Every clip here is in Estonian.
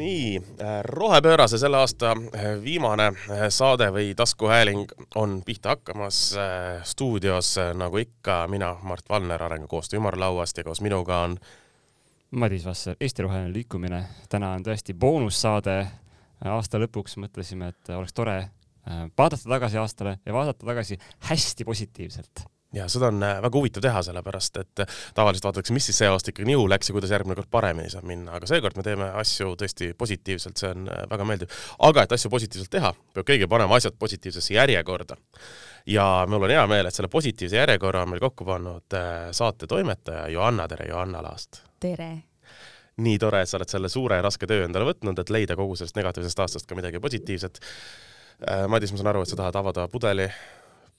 nii, äh, Rohepöörase selle aasta äh, viimane äh, saade või taskuhääling on pihta hakkamas. stuudios nagu ikka mina, Mart Valner Arengukoostöö ümarlauast ja koos minuga on Madis Vasser, Eesti Roheline Liikumine. täna on tõesti boonussaade. aasta lõpuks mõtlesime, et oleks tore vaadata tagasi aastale ja vaadata tagasi hästi positiivselt ja seda on äh, väga huvitav teha, sellepärast et äh, tavaliselt vaadatakse, mis siis see aasta ikkagi nihu läks ja kuidas järgmine kord paremini saab minna, aga seekord me teeme asju tõesti positiivselt, see on äh, väga meeldiv. aga et asju positiivselt teha, peab keegi panema asjad positiivsesse järjekorda. ja mul on hea meel, et selle positiivse järjekorra on meil kokku pannud saate toimetaja Johanna, tere Johanna Laast! tere! nii tore, et sa oled selle suure ja raske töö endale võtnud, et leida kogu sellest negatiivsest aastast ka midagi positiivset. Madis, ma saan aru, et sa tahad avada pudeli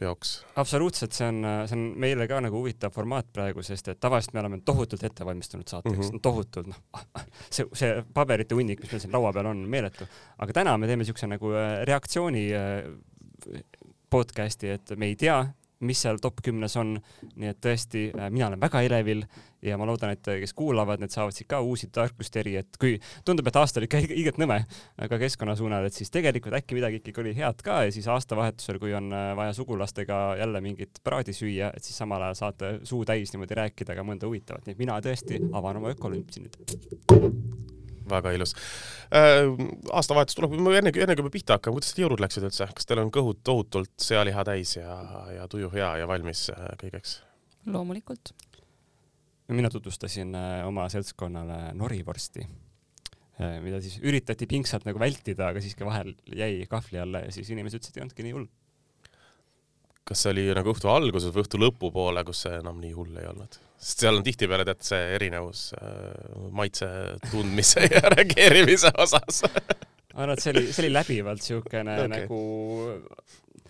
peoks. absoluutselt, see on, see on meile ka nagu huvitav formaat praegu, sest et tavaliselt me oleme tohutult ette valmistunud saateks mm, -hmm. tohutult, noh, see, see paberite hunnik, mis meil siin laua peal on, meeletu. aga täna me teeme niisuguse nagu äh, reaktsiooni äh, podcast'i, et me ei tea, mis seal top kümnes on. nii et tõesti, äh, mina olen väga elevil ja ma loodan, et kes kuulavad, need saavad siit ka uusi tarkusteri, et kui tundub, et aasta oli ikka õiget nõme ka keskkonna suunal, et siis tegelikult äkki midagi ikkagi oli head ka ja siis aastavahetusel, kui on äh, vaja sugulastega jälle mingit praadi süüa, et siis samal ajal saate suu täis niimoodi rääkida ka mõnda huvitavat, nii et mina tõesti avan oma ökolümpsi nüüd väga ilus äh,. aastavahetus tuleb, enne, enne kui me pihta hakkame, kuidas teil jõulud läksid üldse, kas teil on kõhud tohutult sealiha täis ja, ja tuju hea ja valmis äh, kõigeks? loomulikult. Mina tutvustasin äh, oma seltskonnale norivorsti äh,, mida siis üritati pingsalt nagu vältida, aga siiski vahel jäi kahvli alla ja siis inimesed ütlesid, ei olnudki nii hull. kas see oli nagu õhtu alguses või õhtu lõpupoole, kus see enam nii hull ei olnud? sest seal on tihtipeale tead see erinevus äh, maitse tundmise ja reageerimise osas ma arvan, et see oli, see oli läbivalt siukene okay. nagu,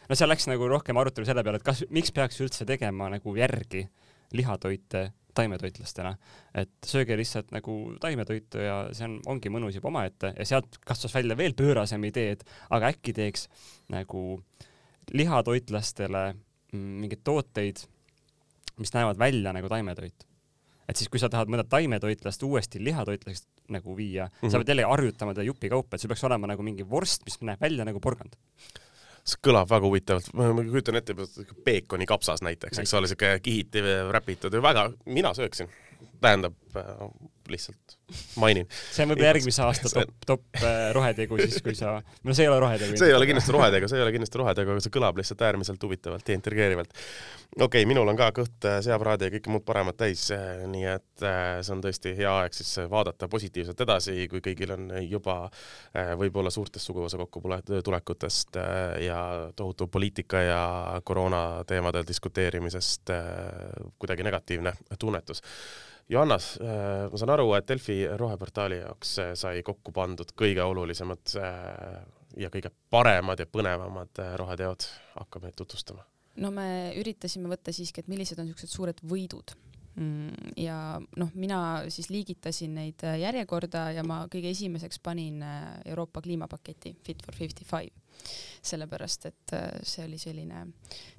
no seal läks nagu rohkem arutelu selle peale, et kas, miks peaks üldse tegema nagu järgi lihatoite taimetoitlastena, et sööge lihtsalt nagu taimetoitu ja see on, ongi mõnus juba omaette ja sealt kasvas välja veel pöörasem idee, et aga äkki teeks nagu lihatoitlastele mingeid tooteid mis näevad välja nagu taimetoit. et siis, kui sa tahad mõnda taimetoitlast uuesti lihatoitlasest nagu viia mm, -hmm. sa pead jälle harjutama teda jupikaupa, et sul peaks olema nagu mingi vorst, mis näeb välja nagu porgand see kõlab väga huvitavalt, ma kujutan ette, peekoni kapsas näiteks, eks ole, siuke kihiti räpitud ja väga, mina sööksin. Tähendab äh, lihtsalt mainin. see on võib-olla järgmise aasta top, top äh, rohetegu siis, kui sa, no see ei ole rohetegu. see ei ole kindlasti rohetegu, see ei ole kindlasti rohetegu, aga see kõlab lihtsalt äärmiselt huvitavalt ja intrigeerivalt. okei okay,, minul on ka kõht äh, seapraadi ja kõike muud paremat täis, äh, nii et see on tõesti hea aeg siis vaadata positiivselt edasi, kui kõigil on juba võib-olla suurtest suguvõsa kokkutulekutest ja tohutu poliitika ja koroona teemadel diskuteerimisest kuidagi negatiivne tunnetus Johannas, äh, ma saan aru, et Delfi roheportaali jaoks äh, sai kokku pandud kõige olulisemad äh, ja kõige paremad ja põnevamad roheteod, hakkame tutvustama. no me üritasime võtta siiski, et millised on niisugused suured võidud. Mm, ja noh, mina siis liigitasin neid järjekorda ja ma kõige esimeseks panin Euroopa kliimapaketi Fit for fifty five sellepärast et äh, see oli selline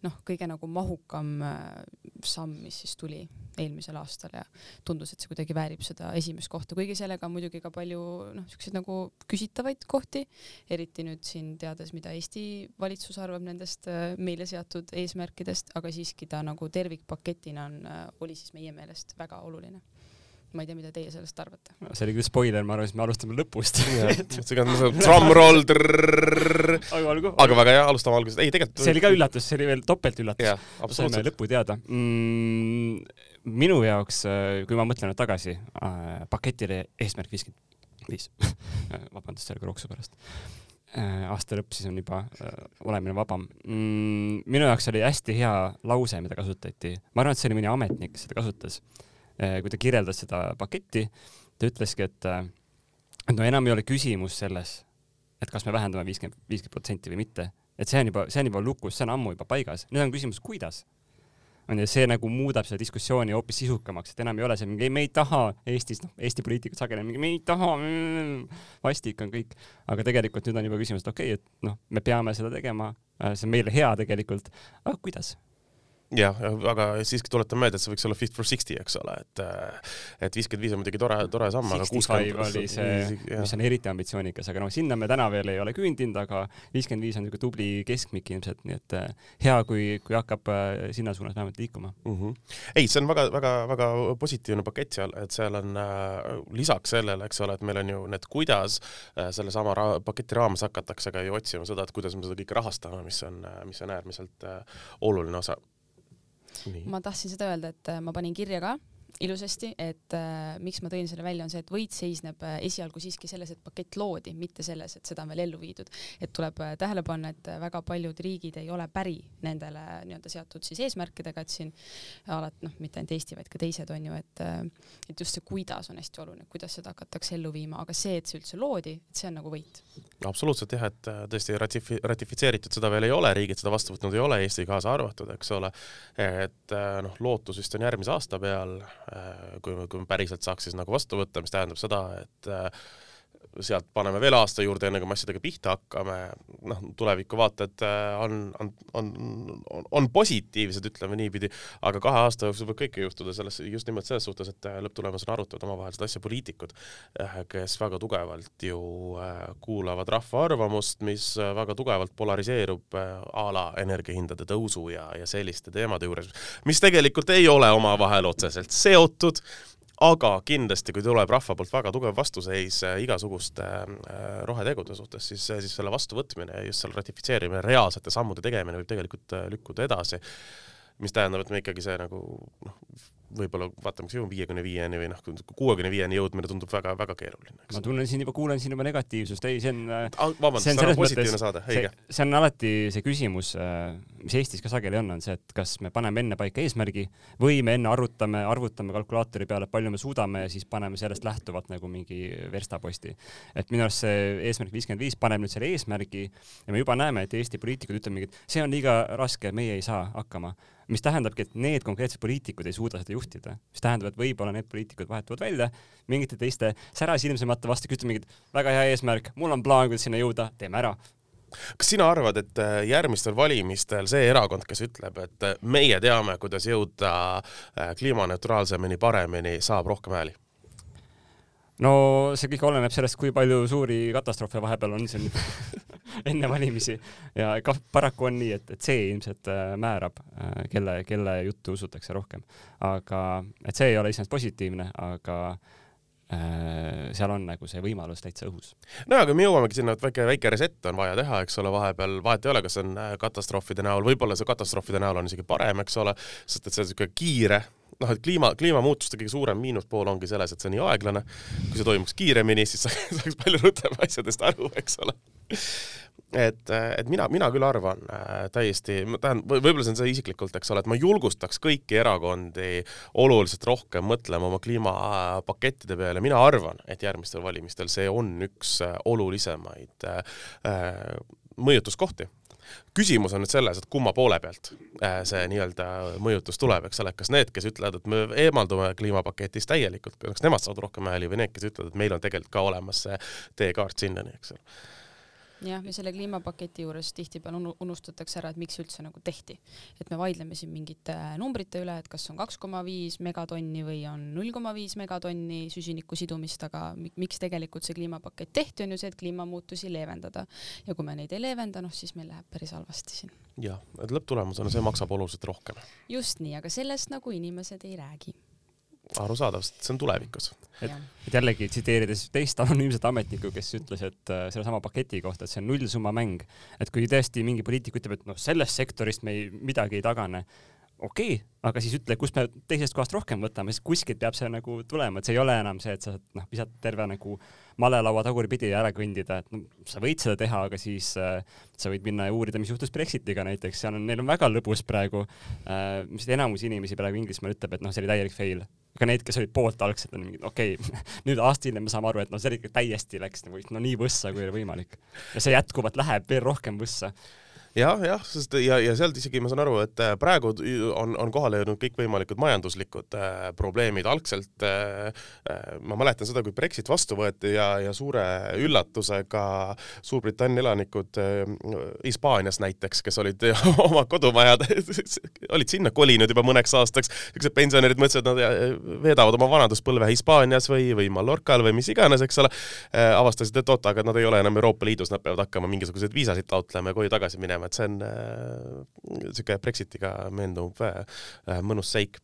noh, kõige nagu mahukam äh, samm, mis siis tuli eelmisel aastal ja tundus, et see kuidagi väärib seda esimest kohta, kuigi sellega on muidugi ka palju noh, siukseid nagu küsitavaid kohti, eriti nüüd siin teades, mida Eesti valitsus arvab nendest äh, meile seatud eesmärkidest, aga siiski ta nagu tervikpaketina on, oli siis meie meelest väga oluline ma ei tea, mida teie sellest arvate. see oli küll spoiler, ma arvasin, et me alustame lõpust. Drumroll. aga väga hea, alustame algusest. ei, tegelikult. see oli ka üllatus, see oli veel topeltüllatus. saime lõpu teada mm,. minu jaoks, kui ma mõtlen nüüd tagasi paketile eesmärk viiskümmend viis. vabandust selle kroksu pärast aasta lõpp siis on juba olemine vabam minu jaoks oli hästi hea lause, mida kasutati. ma arvan, et see oli mõni ametnik, kes seda kasutas kui ta kirjeldas seda paketti, ta ütleski, et, eh, et no enam ei ole küsimus selles, et kas me vähendame viiskümmend, viiskümmend protsenti või mitte, et see on juba, see on juba lukus, see on ammu juba paigas, nüüd on küsimus, kuidas? On ju, see nagu muudab seda diskussiooni hoopis sisukamaks, et enam ei ole see mingi, me ei taha Eestis, noh, Eesti poliitikud sageli mingi, me ei taha mm,, vastik on kõik, aga tegelikult nüüd on juba küsimus, et okei okay,, et noh, me peame seda tegema, äh, see on meile hea tegelikult, aga kuidas? Jah, aga siiski tuletan meelde, et see võiks olla fit for sixty, eks ole, et et viiskümmend viis on muidugi tore, tore samm, aga kuuskümmend oli see, mis on eriti ambitsioonikas, aga noh, sinna me täna veel ei ole küündinud, aga viiskümmend viis on niisugune tubli keskmik ilmselt, nii et äh, hea, kui, kui hakkab äh, sinna suunas vähemalt liikuma mm. -hmm. ei, see on väga-väga-väga positiivne pakett seal, et seal on äh, lisaks sellele, eks ole, et meil on ju need, kuidas äh, sellesama ra paketi raames hakatakse ka ju otsima seda, et kuidas me seda kõike rahastame, mis on, mis on äärmiselt äh, oluline osa. Ma tahtsin seda öelda, et äh, ma panin kirja ka ilusasti, et äh, miks ma tõin selle välja, on see, et võit seisneb äh, esialgu siiski selles, et pakett loodi, mitte selles, et seda on veel ellu viidud. et tuleb äh, tähele panna, et äh, väga paljud riigid ei ole päri nendele nii-öelda seatud siis eesmärkidega, et siin alati noh, mitte ainult Eesti, vaid ka teised on ju, et äh, et just see, kuidas on hästi oluline, kuidas seda hakatakse ellu viima, aga see, et see üldse loodi, et see on nagu võit. absoluutselt jah, et äh, tõesti ratifi-, ratifitseeritud seda veel ei ole, riigid seda vastu võtnud ei ole, Eesti kaasa arvatud, eks ole. et noh, lootus vist on järgmise aasta peal Äh, kui me, kui me päriselt saaks siis nagu vastu võtta, mis tähendab seda, et äh, sealt paneme veel aasta juurde, enne kui me asjadega pihta hakkame, noh, tulevikuvaated äh, on, on, on, on, on positiivsed, ütleme niipidi, aga kahe aasta jooksul võib kõike juhtuda selles, just nimelt selles suhtes, et äh, lõpptulemusena arutavad omavahel seda asja poliitikud, äh, kes väga tugevalt ju kuulavad rahva arvamust, mis väga tugevalt polariseerub a la energiahindade tõusu ja, ja selliste teemade juures, mis tegelikult ei ole omavahel otseselt seotud aga kindlasti, kui tuleb rahva poolt väga tugev vastuseis äh, igasuguste äh, rohetegude suhtes, siis, siis selle vastuvõtmine ja just selle ratifitseerimine, reaalsete sammude tegemine võib tegelikult äh, lükkuda edasi. mis tähendab, et me ikkagi see nagu noh, võib-olla vaatame, kas jõuame viiekümne viieni või noh, kuuekümne viieni jõudmine tundub väga-väga keeruline. ma tunnen siin juba, kuulen siin juba negatiivsust, ei, see on ah,. vabandust, see on positiivne saade, õige. see on alati see küsimus, äh, mis Eestis ka sageli on, on see, et kas me paneme enne paika eesmärgi või me enne arvutame, arvutame kalkulaatori peale, palju me suudame ja siis paneme sellest lähtuvalt nagu mingi verstaposti. et minu arust see eesmärk viiskümmend viis paneb nüüd selle eesmärgi ja me juba näeme, et Eesti poliitikud ütlevad mingit, see on liiga raske, meie ei saa hakkama mis tähendabki, et need konkreetsed poliitikud ei suuda seda juhtida, mis tähendab, et võib-olla need poliitikud vahetuvad välja mingite teiste särasilmsemate vastu, kes ütlevad mingit väga hea eesmärk, mul on plaan, kuidas sinna jõuda, teeme ära kas sina arvad, et äh, järgmistel valimistel see erakond, kes ütleb, et äh, meie teame, kuidas jõuda äh, kliimaneutraalsemini, paremini, saab rohkem hääli? No see kõik oleneb sellest, kui palju suuri katastroofe vahepeal on siin enne valimisi ja ka paraku on nii, et, et see ilmselt äh, määrab, äh, kelle, kelle juttu usutakse rohkem. aga, et see ei ole iseenesest positiivne, aga äh, seal on nagu see võimalus täitsa õhus. no aga me jõuamegi sinna, et väike, väike reset on vaja teha, eks ole, vahepeal vahet ei ole, kas on katastroofide näol, võib-olla see katastroofide näol on isegi parem, eks ole, sest et see on niisugune kiire noh, et kliima, kliimamuutuste kõige suurem miinuspool ongi selles, et see on nii aeglane. kui see toimuks kiiremini, siis saaks palju rutem asjadest aru, eks ole. Et, et mina, mina küll arvan äh, täiesti, ma tahan, võib-olla see on see isiklikult, eks ole, et ma julgustaks kõiki erakondi oluliselt rohkem mõtlema oma kliimapakettide peale, mina arvan, et järgmistel valimistel see on üks äh, olulisemaid äh, mõjutuskohti küsimus on nüüd selles, et kumma poole pealt äh, see nii-öelda mõjutus tuleb, eks ole, kas need, kes ütlevad, et me eemaldume kliimapaketist täielikult, kas nemad saavad rohkem hääli või need, kes ütlevad, et meil on tegelikult ka olemas see teekaart sinnani, eks ole jah, ja selle kliimapaketi juures tihtipeale unustatakse ära, et miks üldse nagu tehti. et me vaidleme siin mingite numbrite üle, et kas on kaks koma viis megatonni või on null koma viis megatonni süsiniku sidumist, aga miks tegelikult see kliimapakett tehti, on ju see, et kliimamuutusi leevendada. ja kui me neid ei leevenda, noh siis meil läheb päris halvasti siin. jah, et lõpptulemusena see maksab oluliselt rohkem. just nii, aga sellest nagu inimesed ei räägi arusaadav, sest see on tulevikus. et, et jällegi tsiteerides teist anonüümset ametnikku, kes ütles, et äh, sellesama paketi kohta, et see on nullsumma mäng, et kui tõesti mingi poliitik ütleb, et noh, sellest sektorist me ei, midagi ei tagane, okei okay,, aga siis ütle, kust me teisest kohast rohkem võtame, siis kuskilt peab see nagu tulema, et see ei ole enam see, et sa noh, visad terve nagu malelaua tagurpidi ja ära kõndida, et no sa võid seda teha, aga siis äh, sa võid minna ja uurida, mis juhtus Brexitiga näiteks, seal on, neil on väga lõbus praegu äh,, mis enamus inimesi praegu Inglismaal ütleb, et noh, see oli täielik fail. ka need, kes olid poolt algselt, on mingid, okei okay, nüüd aasta hiljem me saame aru, et noh, see ikka täiesti läks nagu no nii võssa, kui oli võimalik. ja see jätkuvalt läheb veel rohkem võssa jah, jah, sest ja, ja sealt isegi ma saan aru, et äh, praegu on, on kohale jõudnud kõikvõimalikud majanduslikud äh, probleemid. algselt äh, äh, ma mäletan seda, kui Brexit vastu võeti ja, ja suure üllatusega Suurbritannia elanikud äh, Hispaanias näiteks, kes olid oma kodumajad olid sinna kolinud juba mõneks aastaks, niisugused pensionärid mõtlesid, et nad äh, veedavad oma vanaduspõlve Hispaanias või, või Mallorcal või mis iganes, eks ole äh,, avastasid, et oot, aga nad ei ole enam Euroopa Liidus, nad peavad hakkama mingisuguseid viisasid taotlema ja koju tagasi minema minema, et see on niisugune äh, Brexitiga meenuv äh, mõnus seik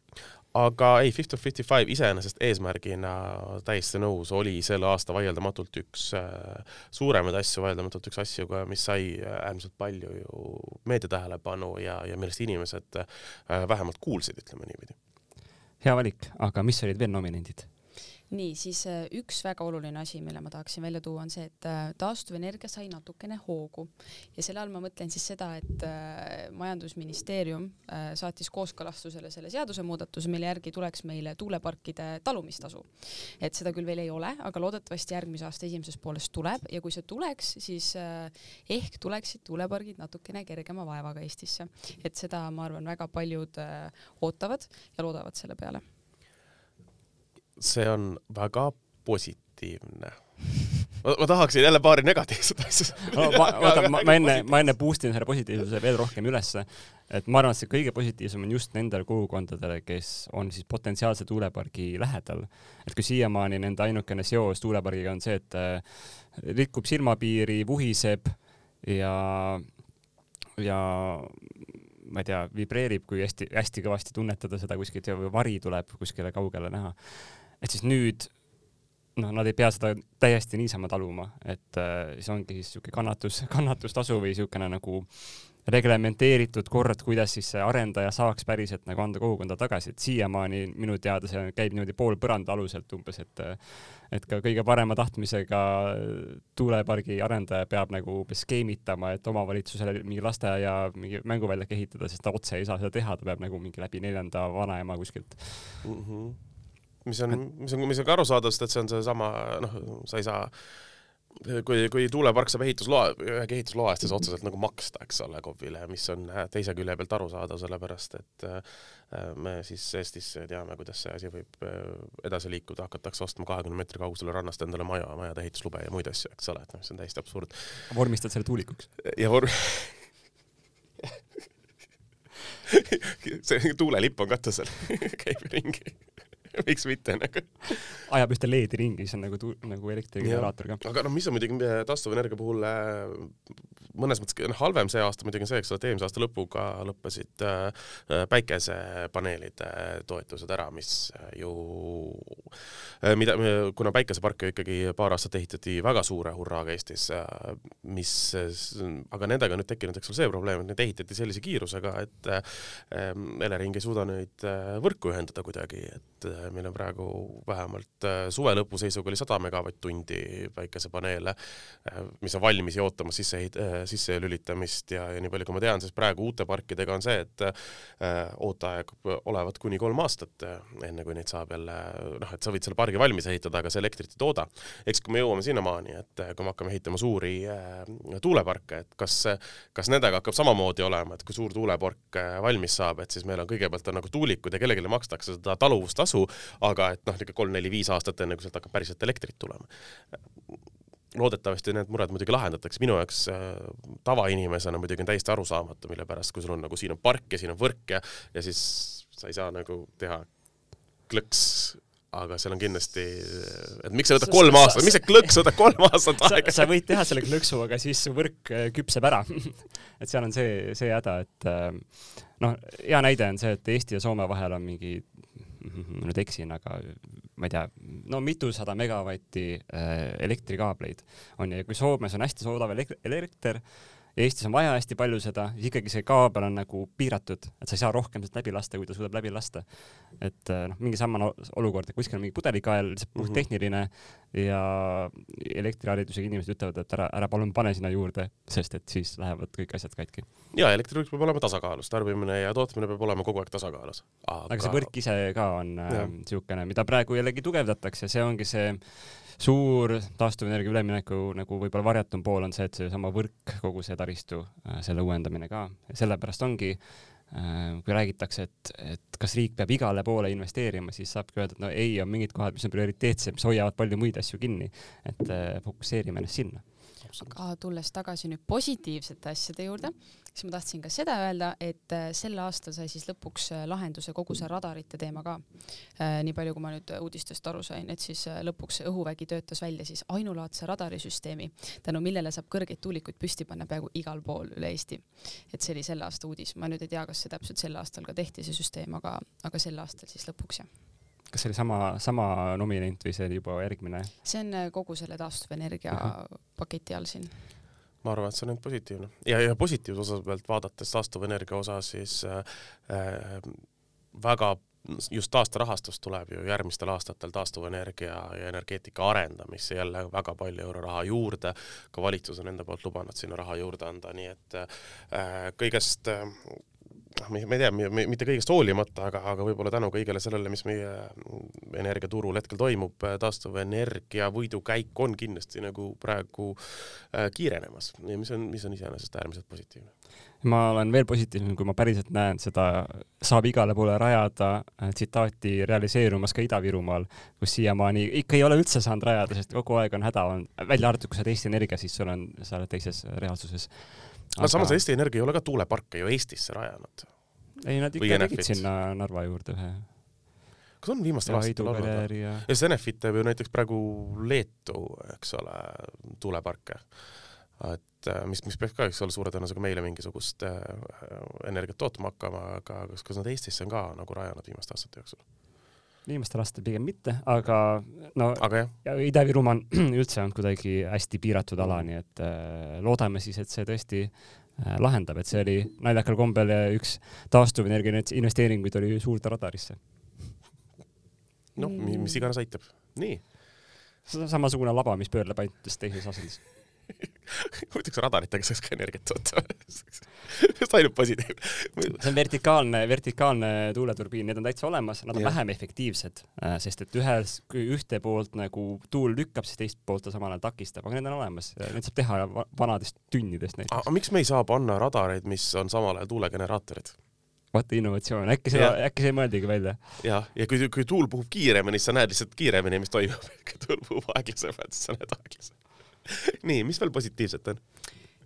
aga ei, Fifty of Fifty Five iseenesest eesmärgina täiesti nõus, oli selle aasta vaieldamatult üks äh, suuremaid asju, vaieldamatult üks asju, mis sai äärmiselt palju ju meedia tähelepanu ja, ja millest inimesed äh, vähemalt kuulsid, ütleme niipidi. hea valik, aga mis olid veel nominendid? Nii, siis äh, üks väga oluline asi, mille ma tahaksin välja tuua, on see, et äh, taastuvenergia sai natukene hoogu. Ja selle all ma mõtlen siis seda, et äh, majandusministeerium saatis kooskõlastusele selle seadusemuudatuse, mille järgi tuleks meile tuuleparkide talumistasu. et seda küll veel ei ole, aga loodetavasti järgmise aasta esimeses pooles tuleb. Ja kui see tuleks, siis ehk tuleksid tuulepargid natukene kergema vaevaga Eestisse, et seda, ma arvan, väga paljud ootavad ja loodavad selle peale see on väga positiivne ma, ma tahaksin jälle paari negatiivset asja no,. vaata, ma, ma enne, ma enne boost in selle positiivsuse veel rohkem ülesse, et ma arvan, et see kõige positiivsem on just nendele kogukondadele, kes on siis potentsiaalse tuulepargi lähedal. et kui siiamaani nende ainukene seos tuulepargiga on see, et äh, rikub silmapiiri, vuhiseb ja, ja ma ei tea, vibreerib, kui hästi-hästi kõvasti tunnetada seda kuskilt ja vari tuleb kuskile kaugele näha et siis nüüd noh, nad ei pea seda täiesti niisama taluma, et äh, siis ongi siis niisugune kannatus, kannatustasu või niisugune nagu reglementeeritud kord, kuidas siis see arendaja saaks päriselt nagu anda kogukonda tagasi, et siiamaani minu teada see käib niimoodi poolpõranda aluselt umbes, et et ka kõige parema tahtmisega tuulepargi arendaja peab nagu umbes skeemitama, et omavalitsusele mingi lasteaia, mingi mänguväljak ehitada, sest ta otse ei saa seda teha, ta peab nagu mingi läbi neljanda vanaema kuskilt mm. -hmm mis on, mis on, mis on ka arusaadav, sest et see on seesama, noh, sa ei saa kui, kui tuulepark saab ehitusloa, ühegi ehitusloa eest, siis otseselt nagu maksta, eks ole, KOV-ile, mis on äh, teise külje pealt arusaadav, sellepärast et äh, me siis Eestis teame, kuidas see asi võib äh, edasi liikuda, hakatakse ostma kahekümne meetri kaugusele rannast endale maja, majade ehituslube ja muid asju, eks ole, et noh, see on täiesti absurd. vormistad selle tuulikuks? ja vorm- see tuulelipp on katusel käib ringi miks mitte nagu. ajab ühte LED-i ringi, siis on nagu, nagu elektrigeneraator ka. aga noh, mis on muidugi taastuvenergia puhul äh, mõnes mõttes noh, halvem see aasta muidugi on see, eks ole, et eelmise aasta lõpuga lõppesid äh, päikesepaneelide toetused ära, mis äh, ju äh,, mida, kuna päikeseparke ikkagi paar aastat ehitati väga suure hurraaga Eestis äh,, mis äh,, aga nendega on nüüd tekkinud, eks ole, see probleem, et neid ehitati sellise kiirusega, et äh, Elering ei suuda neid äh, võrku ühendada kuidagi, et äh, meil on praegu vähemalt äh, suve lõpu seisuga oli sada megavatt-tundi päikesepaneele äh,, mis on valmis ja ootamas sisse äh, sisselülitamist ja, ja nii palju, kui ma tean, siis praegu uute parkidega on see, et ooteaeg olevat kuni kolm aastat, enne kui neid saab jälle noh, et sa võid selle pargi valmis ehitada, aga see elektrit ei tooda. eks kui me jõuame sinnamaani, et kui me hakkame ehitama suuri tuuleparke, et kas, kas nendega hakkab samamoodi olema, et kui suur tuulepark valmis saab, et siis meil on kõigepealt on nagu tuulikud ja kellelegi makstakse seda taluvustasu, aga et noh, niisugune kolm-neli-viis aastat enne, kui sealt hakkab päriselt elektrit tulema. loodetavasti need mured muidugi lahendatakse, minu jaoks äh, tavainimesena muidugi on täiesti arusaamatu, mille pärast, kui sul on nagu siin on park ja siin on võrk ja, ja siis sa ei saa nagu teha klõks aga seal on kindlasti, et miks see võtab kolm aastat, miks see klõks võtab kolm aastat aega? sa võid teha selle klõksu, aga siis su võrk äh, küpseb ära. Et seal on see, see häda, et äh, noh, hea näide on see, et Eesti ja Soome vahel on mingi, nüüd eksin, aga ma ei tea, no mitusada megavatti äh, elektrikaableid on ja kui Soomes on hästi odav elekter, Eestis on vaja hästi palju seda, ikkagi see kaabel on nagu piiratud, et sa ei saa rohkem sealt läbi lasta, kui ta suudab läbi lasta. et äh, noh, mingi samasugune olukord, et kuskil on mingi pudelikael, lihtsalt puht mm -hmm. tehniline ja elektriharidusega inimesed ütlevad, et ära, ära palun pane sinna juurde, sest et siis lähevad kõik asjad katki. ja elektriturg peab olema tasakaalus, tarbimine ja tootmine peab olema kogu aeg tasakaalus. aga, aga see võrk ise ka on niisugune äh,, mida praegu jällegi tugevdatakse, see ongi see suur taastuvenergia ülemineku nagu võib-olla varjatum pool on see, et seesama võrk, kogu see taristu, äh, selle uuendamine ka, sellepärast ongi äh, kui räägitakse, et, et kas riik peab igale poole investeerima, siis saabki öelda, et no ei, on mingid kohad, mis on prioriteetsed, mis hoiavad palju muid asju kinni, et fokusseerime ennast sinna aga tulles tagasi nüüd positiivsete asjade juurde, siis ma tahtsin ka seda öelda, et äh, sel aastal sai siis lõpuks äh, lahenduse kogu see radarite teema ka. Äh, nii palju, kui ma nüüd uudistest aru sain, et siis lõpuks õhuvägi töötas välja siis ainulaadse radarisüsteemi, tänu millele saab kõrgeid tuulikuid püsti panna peaaegu igal pool üle Eesti. et see oli selle aasta uudis, ma nüüd ei tea, kas see täpselt sel aastal ka tehti, see süsteem, aga, aga sel aastal siis lõpuks jah kas see oli sama, sama nominent või see oli juba järgmine? see on äh, kogu selle taastuvenergia uh -huh. paketi all siin. ma arvan, et see on ainult positiivne ja, ja positiivse osa pealt vaadates taastuvenergia osa, siis äh, äh, väga just taasterahastust tuleb ju järgmistel aastatel taastuvenergia ja energeetika arendamisse jälle väga palju euroraha juurde, ka valitsus on enda poolt lubanud sinna raha juurde anda, nii et äh, kõigest äh, noh, ma ei tea, mitte kõigest hoolimata, aga, aga võib-olla tänu kõigele sellele, mis meie energiaturul hetkel toimub, taastuvenergia võidukäik on kindlasti nagu praegu äh, kiirenemas ja mis on, mis on iseenesest äärmiselt positiivne. ma olen veel positiivsem, kui ma päriselt näen seda saab igale poole rajada äh, tsitaati realiseerumas ka Ida-Virumaal, kus siiamaani ikka ei ole üldse saanud rajada, sest kogu aeg on häda, on välja arvatud, kui sa oled Eesti Energia, siis sul on, sa oled teises reaalsuses aga no samas Eesti Energia ei ole ka tuuleparke ju Eestisse rajanud. ei, nad ikka tegid sinna Narva juurde ühe. kas on viimastel aastatel olnud? ja siis Enefit teeb ju näiteks praegu Leetu, eks ole, tuuleparke. et äh, mis, mis peaks ka, eks ole, suure tõenäosusega meile mingisugust äh, energiat tootma hakkama, aga kas, kas nad Eestisse on ka nagu rajanud viimaste aastate jooksul? Viimastel aastatel pigem mitte, aga no aga Ida-Virumaa on üldse olnud kuidagi hästi piiratud ala, nii et äh, loodame siis, et see tõesti äh, lahendab, et see oli naljakal kombel üks taastuvenergia investeeringuid oli suurde radarisse. noh, mis iganes aitab, nii. samasugune laba, mis pöörleb ainult teises asendis huvitaks radaritega saaks ka energiat toota just ainult positiivne. see on vertikaalne, vertikaalne tuuleturbiin, need on täitsa olemas, nad on ja. vähem efektiivsed, äh, sest et ühes, ühte poolt nagu tuul lükkab, siis teist poolt ta samal ajal takistab, aga need on olemas, neid saab teha vanadest tünnidest näiteks. aga miks me ei saa panna radareid, mis on samal ajal tuulegeneraatorid? vaata innovatsioon, äkki see, äkki see mõeldigi välja. jah, ja kui, kui tuul puhub kiiremini, siis sa näed lihtsalt kiiremini, mis toimub. kui tuul puhub aeglasemalt, siis sa näed aeglasemalt nii, mis veel positiivset on?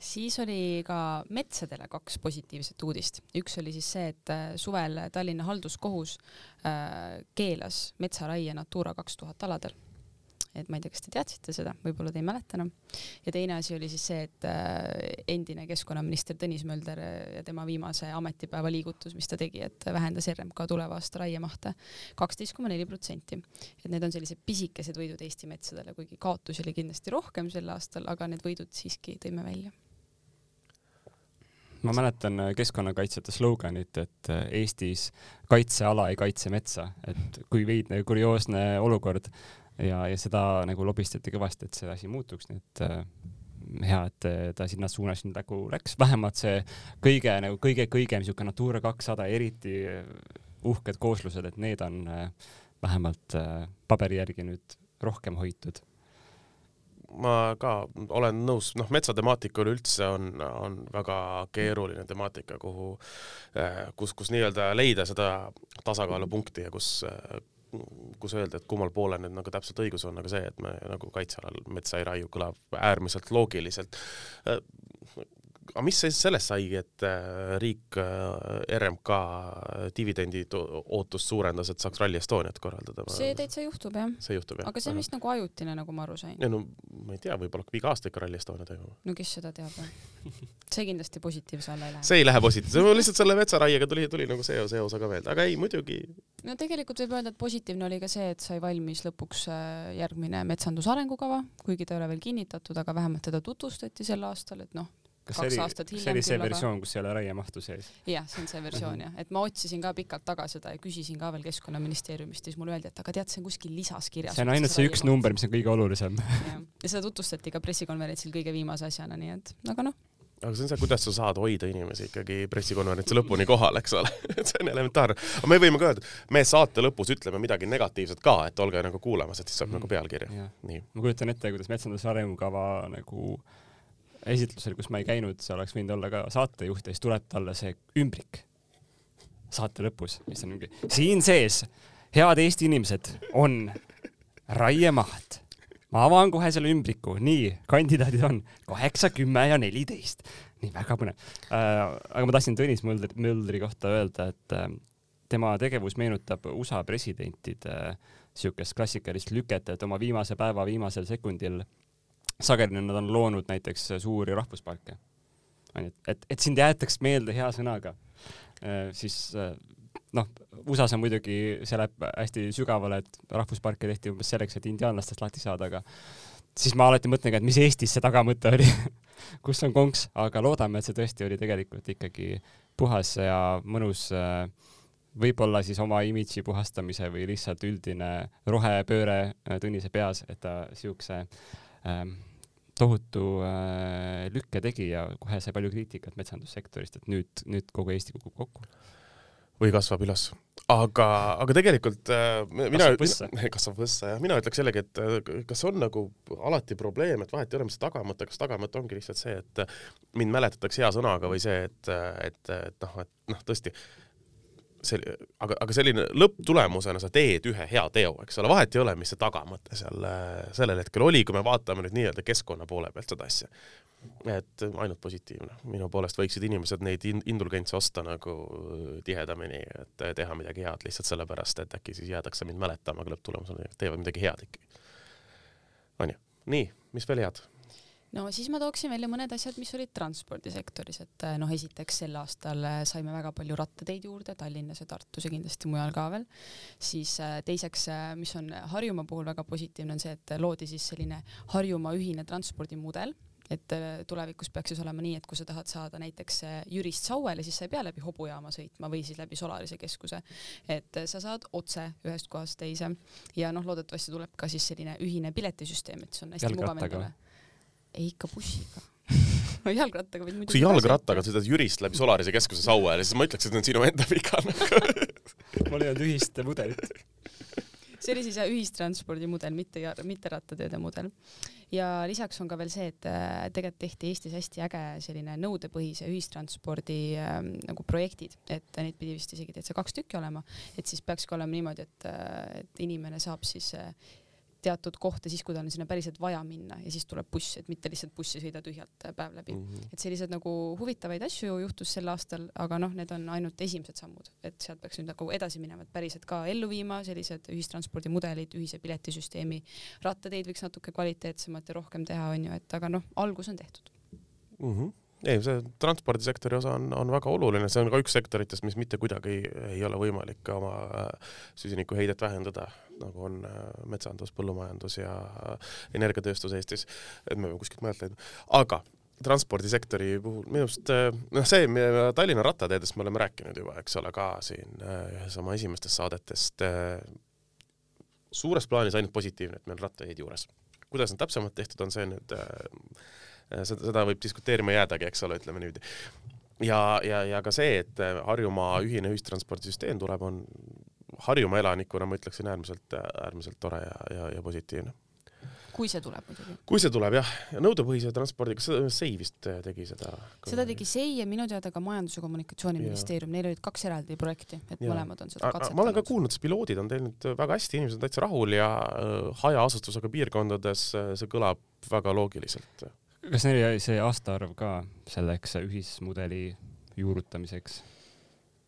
siis oli ka metsadele kaks positiivset uudist. üks oli siis see, et äh, suvel Tallinna halduskohus äh, keelas metsaraie Natura kaks tuhat aladel et ma ei tea, kas te teadsite seda, võib-olla te ei mäleta enam. ja teine asi oli siis see, et äh, endine keskkonnaminister Tõnis Mölder äh, ja tema viimase ametipäeva liigutus, mis ta tegi, et vähendas RMK tuleva aasta raiemahte kaksteist koma neli protsenti. et need on sellised pisikesed võidud Eesti metsadele, kuigi kaotusi oli kindlasti rohkem sel aastal, aga need võidud siiski tõime välja ma mäletan äh, keskkonnakaitsjate sloganit, et Eestis kaitseala ei kaitse metsa, et kui veidne kurioosne olukord ja, ja seda nagu lobistati kõvasti, et see asi muutuks, nii et äh, hea, et ta sinna suunas nüüd nagu läks, vähemalt see kõige nagu kõige-kõige niisugune Natura kakssada, eriti äh, uhked kooslused, et need on äh, vähemalt äh, paberi järgi nüüd rohkem hoitud. Ma ka olen nõus, noh, metsatemaatika üleüldse on, on väga keeruline temaatika, kuhu, äh, kus, kus nii-öelda leida seda tasakaalupunkti ja kus, kus öelda, et kummal poolel nüüd nagu täpselt õigus on, aga see, et me nagu kaitsealal metsa ei raiu, kõlab äärmiselt loogiliselt aga mis sellest sai, et äh, riik äh, RMK dividendi ootust suurendas, et saaks Rally Estoniat korraldada? see täitsa juhtub jah. see juhtub jah? aga see on vist nagu ajutine, nagu ma aru sain. ei no ma ei tea, võib-olla hakkab iga aasta ikka Rally Estonia toimuma. no kes seda teab jah. see kindlasti positiivse alla ei lähe. see ei lähe positiivse, lihtsalt selle metsaraiega tuli, tuli nagu see, see osa ka veel, aga ei muidugi. no tegelikult võib öelda, et positiivne oli ka see, et sai valmis lõpuks äh, järgmine metsanduse arengukava, kuigi ta ei ole veel kinnitatud, aga vähemalt teda tutvustati sel aastal, et noh, kas see oli, see oli see versioon, kus ei ole raiemahtu sees? jah, see on see versioon mhm. jah, et ma otsisin ka pikalt taga seda ja küsisin ka veel Keskkonnaministeeriumist ja siis mulle öeldi, et aga tead, see on kuskil lisas kirjas. see on ainult see üks number, mis on kõige olulisem ja seda tutvustati ka pressikonverentsil kõige viimase asjana, nii et aga noh, aga see on see, kuidas sa saad hoida inimesi ikkagi pressikonverentsi lõpuni kohal, eks ole et see on elementaarne. aga me võime ka öelda, me saate lõpus ütleme midagi negatiivset ka, et olge nagu kuulamas, et siis saab mm. nagu pealkirja. nii. ma kujutan ette, kuidas metsanduse arengukava nagu esitlusel, kus ma ei käinud, see oleks võinud olla ka saatejuht ja siis tuleb talle see ümbrik saate lõpus, mis on mingi siin sees, head Eesti inimesed, on raiemaht ma avan kohe selle ümbriku, nii, kandidaadid on kaheksa, kümme ja neliteist. nii, väga põnev äh,. aga ma tahtsin Tõnis Möldri, Möldri kohta öelda, et äh, tema tegevus meenutab USA presidentide äh, siukest klassikalist lüket, et oma viimase päeva viimasel sekundil sageli nad on loonud näiteks suuri rahvusparke. onju, et, et, sind jäetakse meelde hea sõnaga äh,, siis äh, noh, USA-s on muidugi, see läheb hästi sügavale, et rahvusparke tehti umbes selleks, et indiaanlastest lahti saada, aga siis ma alati mõtlen ka, et mis Eestis see tagamõte oli kus on konks, aga loodame, et see tõesti oli tegelikult ikkagi puhas ja mõnus võib-olla siis oma imidži puhastamise või lihtsalt üldine rohepööre Tõnise peas, et ta siukse ähm, tohutu äh, lükke tegi ja kohe sai palju kriitikat metsandussektorist, et nüüd, nüüd kogu Eesti kukub kokku. Või kasvab üles. aga, aga tegelikult äh, mina, kasvab võssa. jah, mina ütleks jällegi, et äh, kas on nagu alati probleem, et vahet ei ole, mis see tagamõte, kas tagamõte ongi lihtsalt see, et mind mäletatakse hea sõnaga või see, et, et, et noh, et noh, tõesti see, aga, aga selline lõpptulemusena sa teed ühe hea teo, eks ole, vahet ei ole, mis see tagamõte seal sellel hetkel oli, kui me vaatame nüüd nii-öelda keskkonna poole pealt seda asja et ainult positiivne, minu poolest võiksid inimesed neid indulgentse osta nagu tihedamini, et teha midagi head lihtsalt sellepärast, et äkki siis jäädakse mind mäletama, aga lõpptulemusena teevad midagi head ikkagi. onju, nii, mis veel head? No siis ma tooksin välja mõned asjad, mis olid transpordisektoris, et noh, esiteks sel aastal saime väga palju rattateid juurde Tallinnas ja Tartus ja kindlasti mujal ka veel. siis teiseks, mis on Harjumaa puhul väga positiivne, on see, et loodi siis selline Harjumaa ühine transpordimudel et tulevikus peaks siis olema nii, et kui sa tahad saada näiteks Jürist Sauele, siis sa ei pea läbi hobujaama sõitma või siis läbi Solarise keskuse. et sa saad otse ühest kohast teise ja noh, loodetavasti tuleb ka siis selline ühine piletisüsteem, et see on hästi mugav endale. Ei, ikka bussiga. No jalgrattaga võid muidugi. kui sa jalgrattaga sõidad Jürist läbi Solarise keskuse Sauele, siis ma ütleks, et see on sinu enda viga mul ei olnud ühist mudelit. See oli siis ühistranspordi mudel, mitte, mitte rattateede mudel. ja lisaks on ka veel see, et äh, tegelikult tehti Eestis hästi äge selline nõudepõhise ühistranspordi äh, nagu projektid, et neid pidi vist isegi täitsa kaks tükki olema, et siis peakski olema niimoodi, et, äh, et inimene saab siis äh, teatud kohta siis, kui tal on sinna päriselt vaja minna ja siis tuleb buss, et mitte lihtsalt buss ei sõida tühjalt äh, päev läbi mm. -hmm. et sellised nagu huvitavaid asju juhtus sel aastal, aga noh, need on ainult esimesed sammud, et sealt peaks nüüd nagu edasi minema, et päriselt ka ellu viima sellised ühistranspordimudelid, ühise piletisüsteemi, rattateid võiks natuke kvaliteetsemalt ja rohkem teha, onju, et aga noh, algus on tehtud mm. -hmm ei, see transpordisektori osa on, on väga oluline, see on ka üks sektoritest, mis mitte kuidagi ei, ole võimalik oma äh, süsinikuheidet vähendada, nagu on äh, metsandus, põllumajandus ja äh, energiatööstus Eestis. et me peame kuskilt mujalt leidma, aga transpordisektori puhul minu arust noh, see Tallinna rattateedest me oleme rääkinud juba, eks ole, ka siin ühes oma esimestest saadetest. suures plaanis ainult positiivne, et meil rattateid juures. kuidas nad täpsemalt tehtud on, see nüüd Äh, seda, seda võib diskuteerima jäädagi, eks ole, ütleme niimoodi. ja, ja, ja ka see, et äh, Harjumaa ühine ühistranspordisüsteem tuleb, on Harjumaa elanikuna ma ütleksin äärmiselt, äärmiselt tore ja, ja, ja positiivne kui see tuleb muidugi. kui see tuleb jah, ja nõudepõhise transpordiga, SEI vist äh, tegi seda? seda tegi SEI ja minu teada ka Majandus- ja Kommunikatsiooniministeerium, neil olid kaks eraldi projekti, et ja. mõlemad on seda katsetanud. ma olen ka kuulnud, et piloodid on teinud väga hästi, inimesed on täitsa rahul ja äh, hajaasustusega piirkondades äh, see kõlab väga loogiliselt kas neil oli see aastaarv ka selleks ühismudeli juurutamiseks?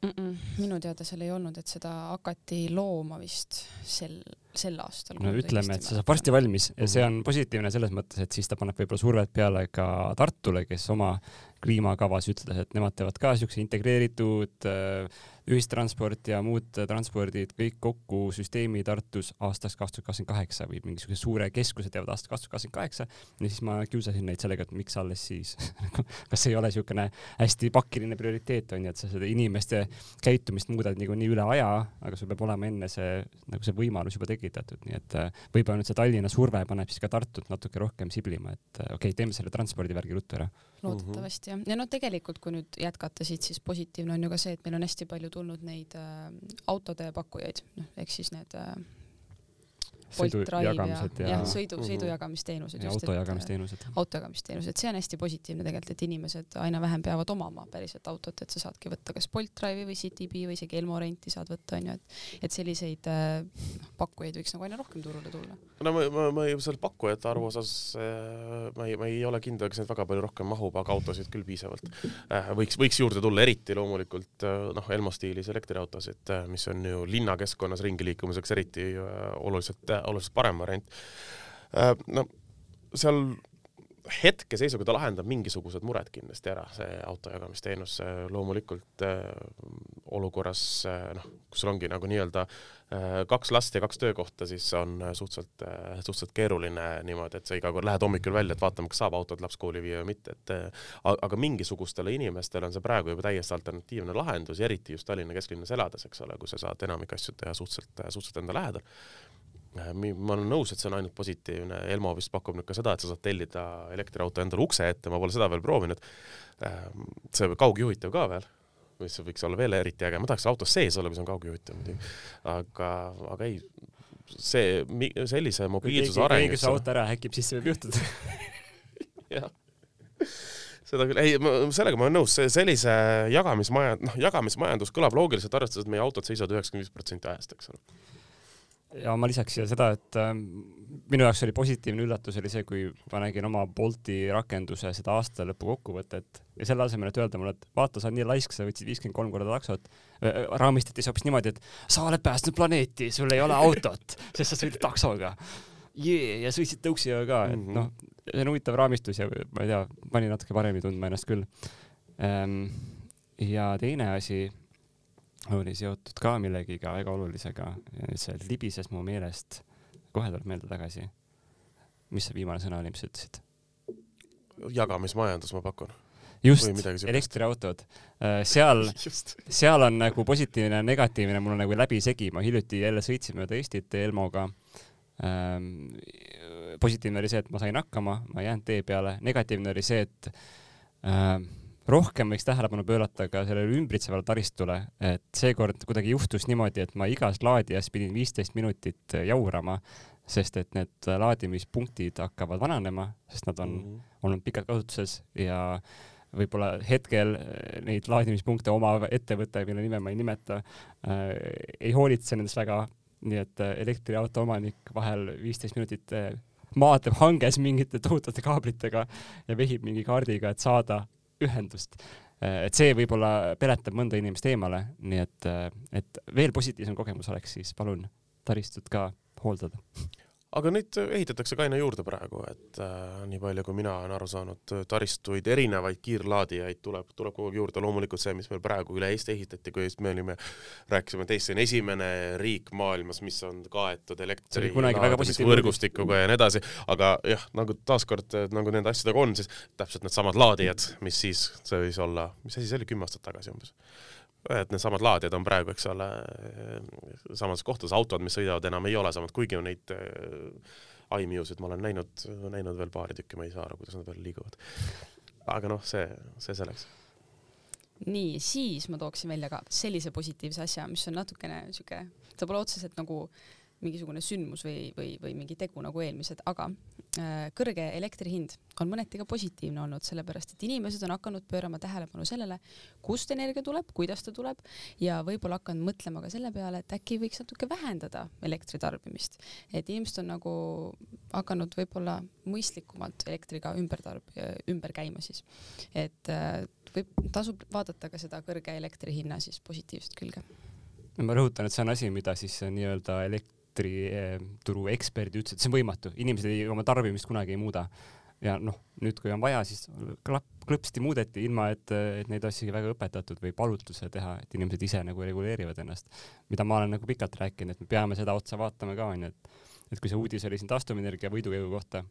Mm -mm, minu teada seal ei olnud, et seda hakati looma vist sel, sel aastal. no ütleme, et see saab varsti valmis ja see on positiivne selles mõttes, et siis ta paneb võib-olla survet peale ka Tartule, kes oma kliimakavas ütles, et nemad teevad ka siukse integreeritud äh, ühistransport ja muud transpordid kõik kokku süsteemi Tartus aastaks kaks tuhat kakskümmend kaheksa või mingisuguse suure keskuse teevad aastaks kaks tuhat kakskümmend kaheksa. ja siis ma kiusasin neid sellega, et miks alles siis kas ei ole niisugune hästi pakiline prioriteet on ju, et sa seda inimeste käitumist muudad niikuinii üle aja, aga sul peab olema enne see nagu see võimalus juba tekitatud, nii et äh, võib-olla nüüd see Tallinna surve paneb siis ka Tartut natuke rohkem siblima, et äh, okei okay,, teeme selle transpordivärgi ruttu ära. Loodetavasti jah, ja no tegelikult, kui nüüd jätkata siit, siis positiivne on ju ka see, et meil on hästi palju tulnud neid äh, autode pakkujaid, noh, ehk siis need äh, Bolt Drive ja, ja, ja sõidu, mhm. sõidujagamisteenused. ja autojagamisteenused. autojagamisteenused, see on hästi positiivne tegelikult, et inimesed aina vähem peavad omama päriselt autot, et sa saadki võtta kas Bolt Drive'i või Citybee või isegi Elmo renti saad võtta, onju, et, et selliseid äh, pakkujaid võiks nagu aina rohkem turule tulla. no ma, ma, ma selle pakkujate arvu osas äh, ma ei, ma ei ole kindel, kas neid väga palju rohkem mahub, aga autosid küll piisavalt äh,. võiks, võiks juurde tulla, eriti loomulikult äh, noh, Elmo stiilis elektriautosid, mis on ju linnakeskkonnas ringi liikumiseks eriti oluliselt oluliselt parem variant. No seal hetkeseisuga ta lahendab mingisugused mured kindlasti ära, see autojagamisteenus loomulikult äh, olukorras äh, noh, kus sul ongi nagu nii-öelda äh, kaks last ja kaks töökohta, siis on suhteliselt äh,, suhteliselt keeruline niimoodi, et sa iga kord lähed hommikul välja, et vaatame, kas saab autot laps kooli viia või mitte, et äh, aga mingisugustele inimestele on see praegu juba täiesti alternatiivne lahendus ja eriti just Tallinna kesklinnas elades, eks ole, kus sa saad enamik asju teha suhteliselt, suhteliselt enda lähedal. Äh, ma olen nõus, et see on ainult positiivne, Elmo vist pakub nüüd ka seda, et sa saad tellida elektriauto endale ukse ette, ma pole seda veel proovinud. Äh, see kaugjuhitav ka veel, mis võiks olla veel eriti äge, ma tahaks autos sees olla, kui see on kaugjuhitav muidugi, aga, aga ei, see, sellise mobiilsuse areng. kui see auto ära häkib, siis see võib juhtuda. Jah. Seda küll, ei, sellega ma olen nõus, sellise jagamismaja, noh, jagamismajandus kõlab loogiliselt, arvestades, et meie autod seisavad üheksakümmend viis protsenti ajast, eks ole ja ma lisaks siia seda, et äh, minu jaoks oli positiivne üllatus oli see, kui ma nägin oma Bolti rakenduse seda aasta lõpu kokkuvõtet ja selle asemel, et öelda mulle, et vaata, sa oled nii laisk, sa võtsid viiskümmend kolm korda taksot äh,, raamistati see hoopis niimoodi, et sa oled päästnud planeeti, sul ei ole autot, sest sa sõidad taksoga. jee, ja sõitsid tõuksiga ka, et mm -hmm. noh, see on huvitav raamistus ja ma ei tea, pani natuke paremini tundma ennast küll ähm,. ja teine asi oli seotud ka millegiga väga olulisega see libises mu meelest, kohe tuleb meelde tagasi. mis see viimane sõna oli, mis sa ütlesid? jagamismajandus, ma pakun. just, elektriautod. Äh, seal, seal on nagu positiivne ja negatiivne mul on nagu läbisegi, ma hiljuti jälle sõitsin mööda Eestit Elmoga ähm,. positiivne oli see, et ma sain hakkama, ma ei jäänud tee peale, negatiivne oli see, et ähm, rohkem võiks tähelepanu pöörata ka sellele ümbritsevale taristule, et seekord kuidagi juhtus niimoodi, et ma igas laadijas pidin viisteist minutit jaurama, sest et need laadimispunktid hakkavad vananema, sest nad on mm -hmm. olnud pikalt kasutuses ja võib-olla hetkel neid laadimispunkte omav ettevõte, mille nime ma ei nimeta äh,, ei hoolitse nendest väga, nii et äh, elektriauto omanik vahel viisteist minutit maadleb hanges mingite tohutute kaablitega ja vehib mingi kaardiga, et saada ühendust. et see võib-olla peletab mõnda inimest eemale, nii et, et veel positiivsem kogemus oleks, siis palun taristut ka hooldada aga neid ehitatakse ka aina juurde praegu, et äh, nii palju, kui mina olen aru saanud, taristuid, erinevaid kiirlaadijaid tuleb, tuleb kogu aeg juurde, loomulikult see, mis meil praegu üle Eesti ehitati, kui me olime, rääkisime, et Eesti on esimene riik maailmas, mis on kaetud elektri võrgustikuga ja nii edasi, aga jah, nagu taaskord, nagu nende asjadega on, siis täpselt needsamad laadijad, mis siis, see võis olla, mis asi see oli, kümme aastat tagasi umbes et needsamad laadijad on praegu, eks ole, samades kohtades, autod, mis sõidavad, enam ei ole samad, kuigi neid äh, iMuse'id ma olen näinud, näinud veel paari tükki, ma ei saa aru, kuidas nad veel liiguvad. aga noh, see, see selleks. nii, siis ma tooksin välja ka sellise positiivse asja, mis on natukene sihuke, ta pole otseselt nagu äh, mingisugune sündmus või, või, või mingi tegu nagu eelmised, aga äh, kõrge elektri hind on mõneti ka positiivne olnud, sellepärast et inimesed on hakanud pöörama tähelepanu sellele, kust energia tuleb, kuidas ta tuleb ja võib-olla hakanud mõtlema ka selle peale, et äkki võiks natuke vähendada elektritarbimist. et inimesed on nagu hakanud võib-olla mõistlikumalt elektriga ümber tarb-, ümber käima siis. et äh, võib, tasub vaadata ka seda kõrge elektri hinna siis positiivset külge ma rõhutan, et see on asi, mida siis nii-öelda elekt-, elektrituru eksperdid ütlesid, et see on võimatu, inimesed ei, oma tarbimist kunagi ei muuda. ja noh, nüüd, kui on vaja, siis klapp, klõpsti muudeti, ilma et, et neid asju väga õpetatud või palutud seda teha, et inimesed ise nagu reguleerivad ennast. mida ma olen nagu pikalt rääkinud, et me peame seda otsa vaatama ka, onju, et, et kui see uudis oli siin taastuvenergia võidukäigu kohta,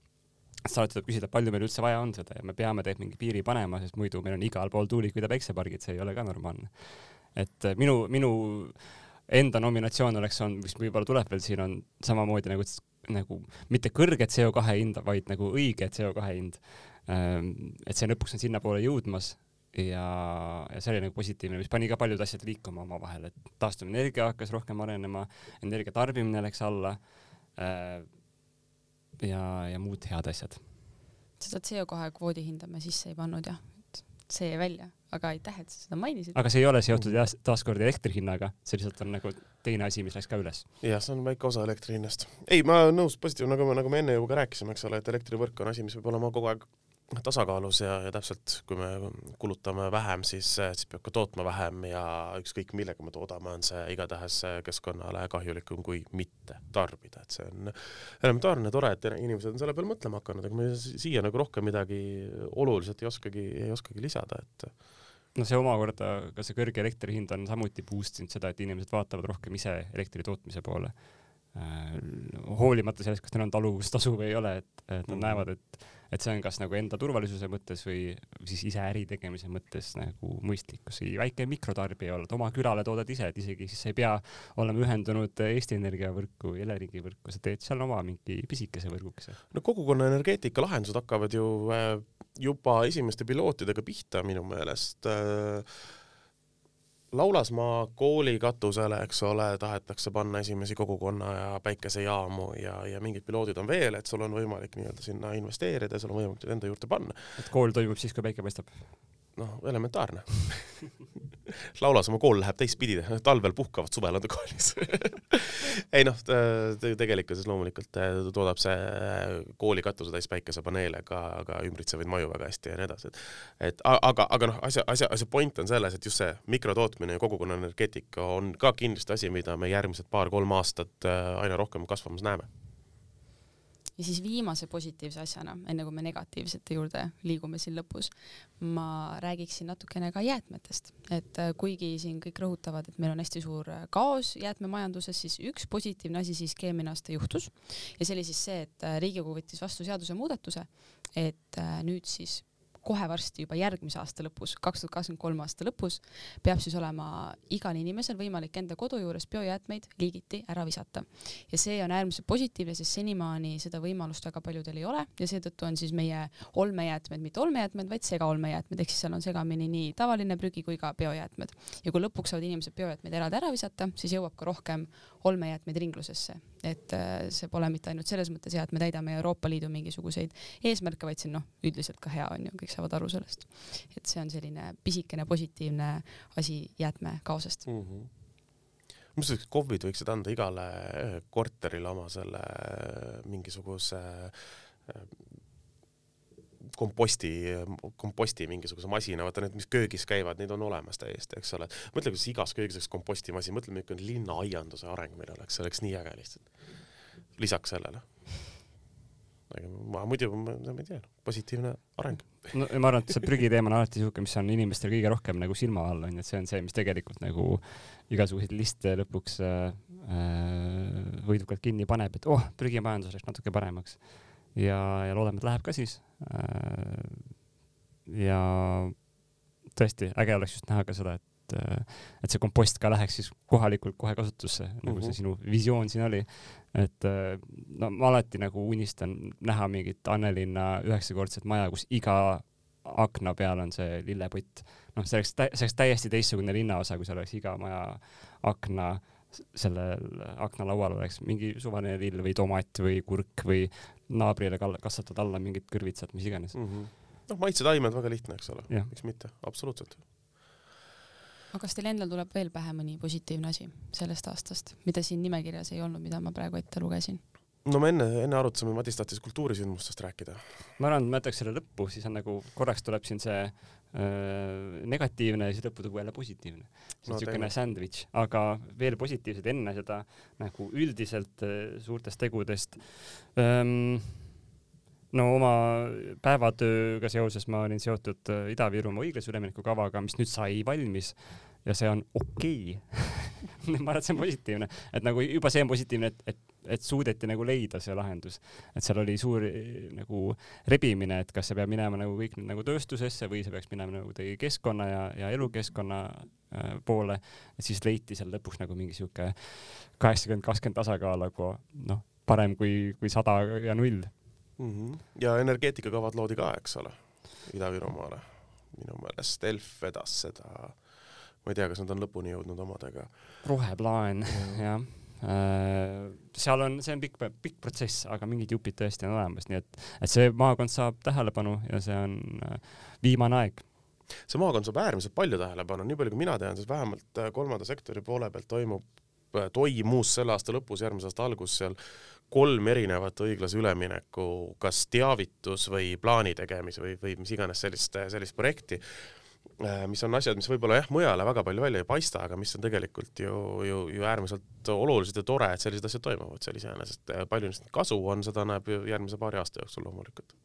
siis alati tuleb küsida, palju meil üldse vaja on seda ja me peame tegelikult mingi piiri panema, sest muidu meil on igal pool tuulikuid ja päiksepargid, see ei ole ka normaalne. et minu, minu enda nominatsioon oleks olnud, mis võib-olla tuleb veel siin, on samamoodi nagu, nagu mitte kõrge CO2 hind, vaid nagu õige CO2 hind. Ähm, et see lõpuks on sinnapoole jõudmas ja, ja see oli nagu positiivne, mis pani ka paljud asjad liikuma omavahel, et taastuvenergia hakkas rohkem arenema, energia tarbimine läks alla äh, ja, ja muud head asjad. seda CO2 kvoodi hinda me sisse ei pannud jah, see jäi välja, aga aitäh, et sa seda mainisid. aga see ei ole seotud jah, taaskord elektri hinnaga, see lihtsalt on nagu teine asi, mis läks ka üles. jah, see on väike osa elektri hinnast. ei, ma olen nõus, positiivne, nagu me, nagu me enne ju ka rääkisime, eks ole, et elektrivõrk on asi, mis peab olema kogu aeg tasakaalus ja, ja täpselt, kui me kulutame vähem, siis, siis peab ka tootma vähem ja ükskõik millega me toodame, on see igatahes keskkonnale kahjulikum kui mitte tarbida, et see on elementaarne, tore, et inimesed on selle peale mõtlema hakanud, aga me siia nagu rohkem midagi oluliselt ei oskagi, ei oskagi lisada, et no see omakorda, ka see kõrge elektri hind on samuti boost inud seda, et inimesed vaatavad rohkem ise elektri tootmise poole äh,. hoolimata sellest, kas neil on taluvustasu või ei ole, et, et nad mm näevad, et et see on kas nagu enda turvalisuse mõttes või siis ise äri tegemise mõttes nagu mõistlik, kas või väike mikrotarbija olla, et oma külale toodad ise, et isegi siis sa ei pea olema ühendunud Eesti Energia võrku, Eleringi võrku, sa teed seal oma mingi pisikese võrgukese. no kogukonna energeetika lahendused hakkavad ju äh, juba esimeste pilootidega pihta minu meelest äh, Laulasmaa kooli katusele, eks ole, tahetakse panna esimesi kogukonna ja päikesejaamu ja, ja mingid piloodid on veel, et sul on võimalik nii-öelda sinna investeerida ja sul on võimalik enda juurde panna. et kool toimub siis, kui päike paistab? noh, elementaarne Laulasmaa kool läheb teistpidi, talvel puhkavad, suvel on ta koolis. Ei noh, tegelikkuses loomulikult äh, toodab see äh, kooli katuse täis päikesepaneele ka, ka ümbritsevaid maju väga hästi ja nii edasi, et et aga, aga noh, asja, asja, asja point on selles, et just see mikrotootmine ja kogukonna energeetika on ka kindlasti asi, mida me järgmised paar-kolm aastat äh, aina rohkem kasvamas näeme ja siis viimase positiivse asjana, enne kui me negatiivsete juurde liigume siin lõpus, ma räägiksin natukene ka jäätmetest, et äh, kuigi siin kõik rõhutavad, et meil on hästi suur äh, kaos jäätmemajanduses, siis üks positiivne asi siiski eelmine aasta juhtus. Ja see oli siis see, et äh, Riigikogu võttis vastu seadusemuudatuse, et nüüd siis kohe varsti juba järgmise aasta lõpus, kaks tuhat kakskümmend kolm aasta lõpus, peab siis olema igal inimesel võimalik enda kodu juures biojäätmeid liigiti ära visata. ja see on äärmiselt positiivne, sest senimaani seda võimalust väga paljudel ei ole ja seetõttu on siis meie olmejäätmed mitte olmejäätmed, vaid segaolmejäätmed, ehk siis seal on segamini nii tavaline prügi kui ka biojäätmed. ja kui lõpuks saavad inimesed biojäätmeid eraldi ära visata, siis jõuab ka rohkem olmejäätmeid ringlusesse, et äh, see pole mitte ainult selles mõttes hea, et me täidame Euroopa Liidu mingisuguseid eesmärke, vaid see on noh, üldiselt ka hea on ju, kõik saavad aru sellest. et see on selline pisikene positiivne asi jäätmekaosest mm. -hmm mõtlesin, et KOV-id võiksid anda igale korterile oma selle mingisuguse komposti, komposti mingisuguse masina, vaata need, mis köögis käivad, neid on olemas täiesti, eks ole. mõtle, kuidas igas köögis oleks kompostimasin, mõtle, milline linnaaianduse areng meil oleks, see oleks nii äge lihtsalt. lisaks sellele. aga ma muidu, ma ei tea, positiivne areng. no ma arvan, et see prügiteema on alati niisugune, mis on inimestel kõige rohkem nagu silma all on ju, et see on see, mis tegelikult nagu igasuguseid liste lõpuks äh, äh võidukalt kinni paneb, et oh, prügimajandus läks natuke paremaks ja, ja loodame, et läheb ka siis. Äh, ja tõesti äge oleks just näha ka seda, et, et see kompost ka läheks siis kohalikult kohe kasutusse, nagu see mhm. sinu visioon siin oli. et no ma alati nagu unistan näha mingit Annelinna üheksakordset maja, kus iga akna peal on see lillepott. noh, see oleks, see oleks täiesti teistsugune linnaosa, kui seal oleks iga maja akna sellel aknalaual oleks mingi suvaline lill või tomat või kurk või naabrile kasvatad alla mingit kõrvitsat, mis iganes mm -hmm.. noh, maitsetaimed väga lihtne, eks ole, miks mitte, absoluutselt. aga kas teil endal tuleb veel pähe mõni positiivne asi sellest aastast, mida siin nimekirjas ei olnud, mida ma praegu ette lugesin? no me enne, enne arutasime, Madis tahtis kultuurisündmustest rääkida. ma arvan, et ma jätaks selle lõppu, siis on nagu korraks tuleb siin see negatiivne ja siis lõppu tuleb jälle positiivne. see on niisugune no, sandwich, aga veel positiivsed enne seda nagu üldiselt suurtest tegudest. no oma päevatööga seoses ma olin seotud Ida-Virumaa õiglase ülemineku kavaga, mis nüüd sai valmis ja see on okei okay. ma arvan, et see on positiivne, et nagu juba see on positiivne, et, et, et suudeti nagu leida see lahendus, et seal oli suur nagu rebimine, et kas see peab minema nagu kõik nüüd nagu tööstusesse või see peaks minema nagu teie keskkonna ja, ja elukeskkonna äh, poole, et siis leiti seal lõpuks nagu mingi sihuke kaheksakümmend, kakskümmend tasakaal nagu noh, parem kui, kui sada ja null mm. -hmm. ja energeetikakavad loodi ka, eks ole, Ida-Virumaale minu meelest Elf vedas seda, ma ei tea, kas nad on lõpuni jõudnud omadega. roheplaan jah äh, seal on, see on pikk, pikk protsess, aga mingid jupid tõesti on olemas, nii et, et see maakond saab tähelepanu ja see on äh, viimane aeg. see maakond saab äärmiselt palju tähelepanu, nii palju kui mina tean, siis vähemalt äh, kolmanda sektori poole pealt toimub, toimus selle aasta lõpus, järgmise aasta algus seal kolm erinevat õiglase ülemineku kas teavitus või plaani tegemise või, või mis iganes sellist, sellist projekti, mis on asjad, mis võib-olla jah, mujale väga palju välja ei paista, aga mis on tegelikult ju, ju, ju äärmiselt olulised ja tore, et sellised asjad toimuvad seal iseenesest. palju neist kasu on, seda näeb ju järgmise paari aasta jooksul loomulikult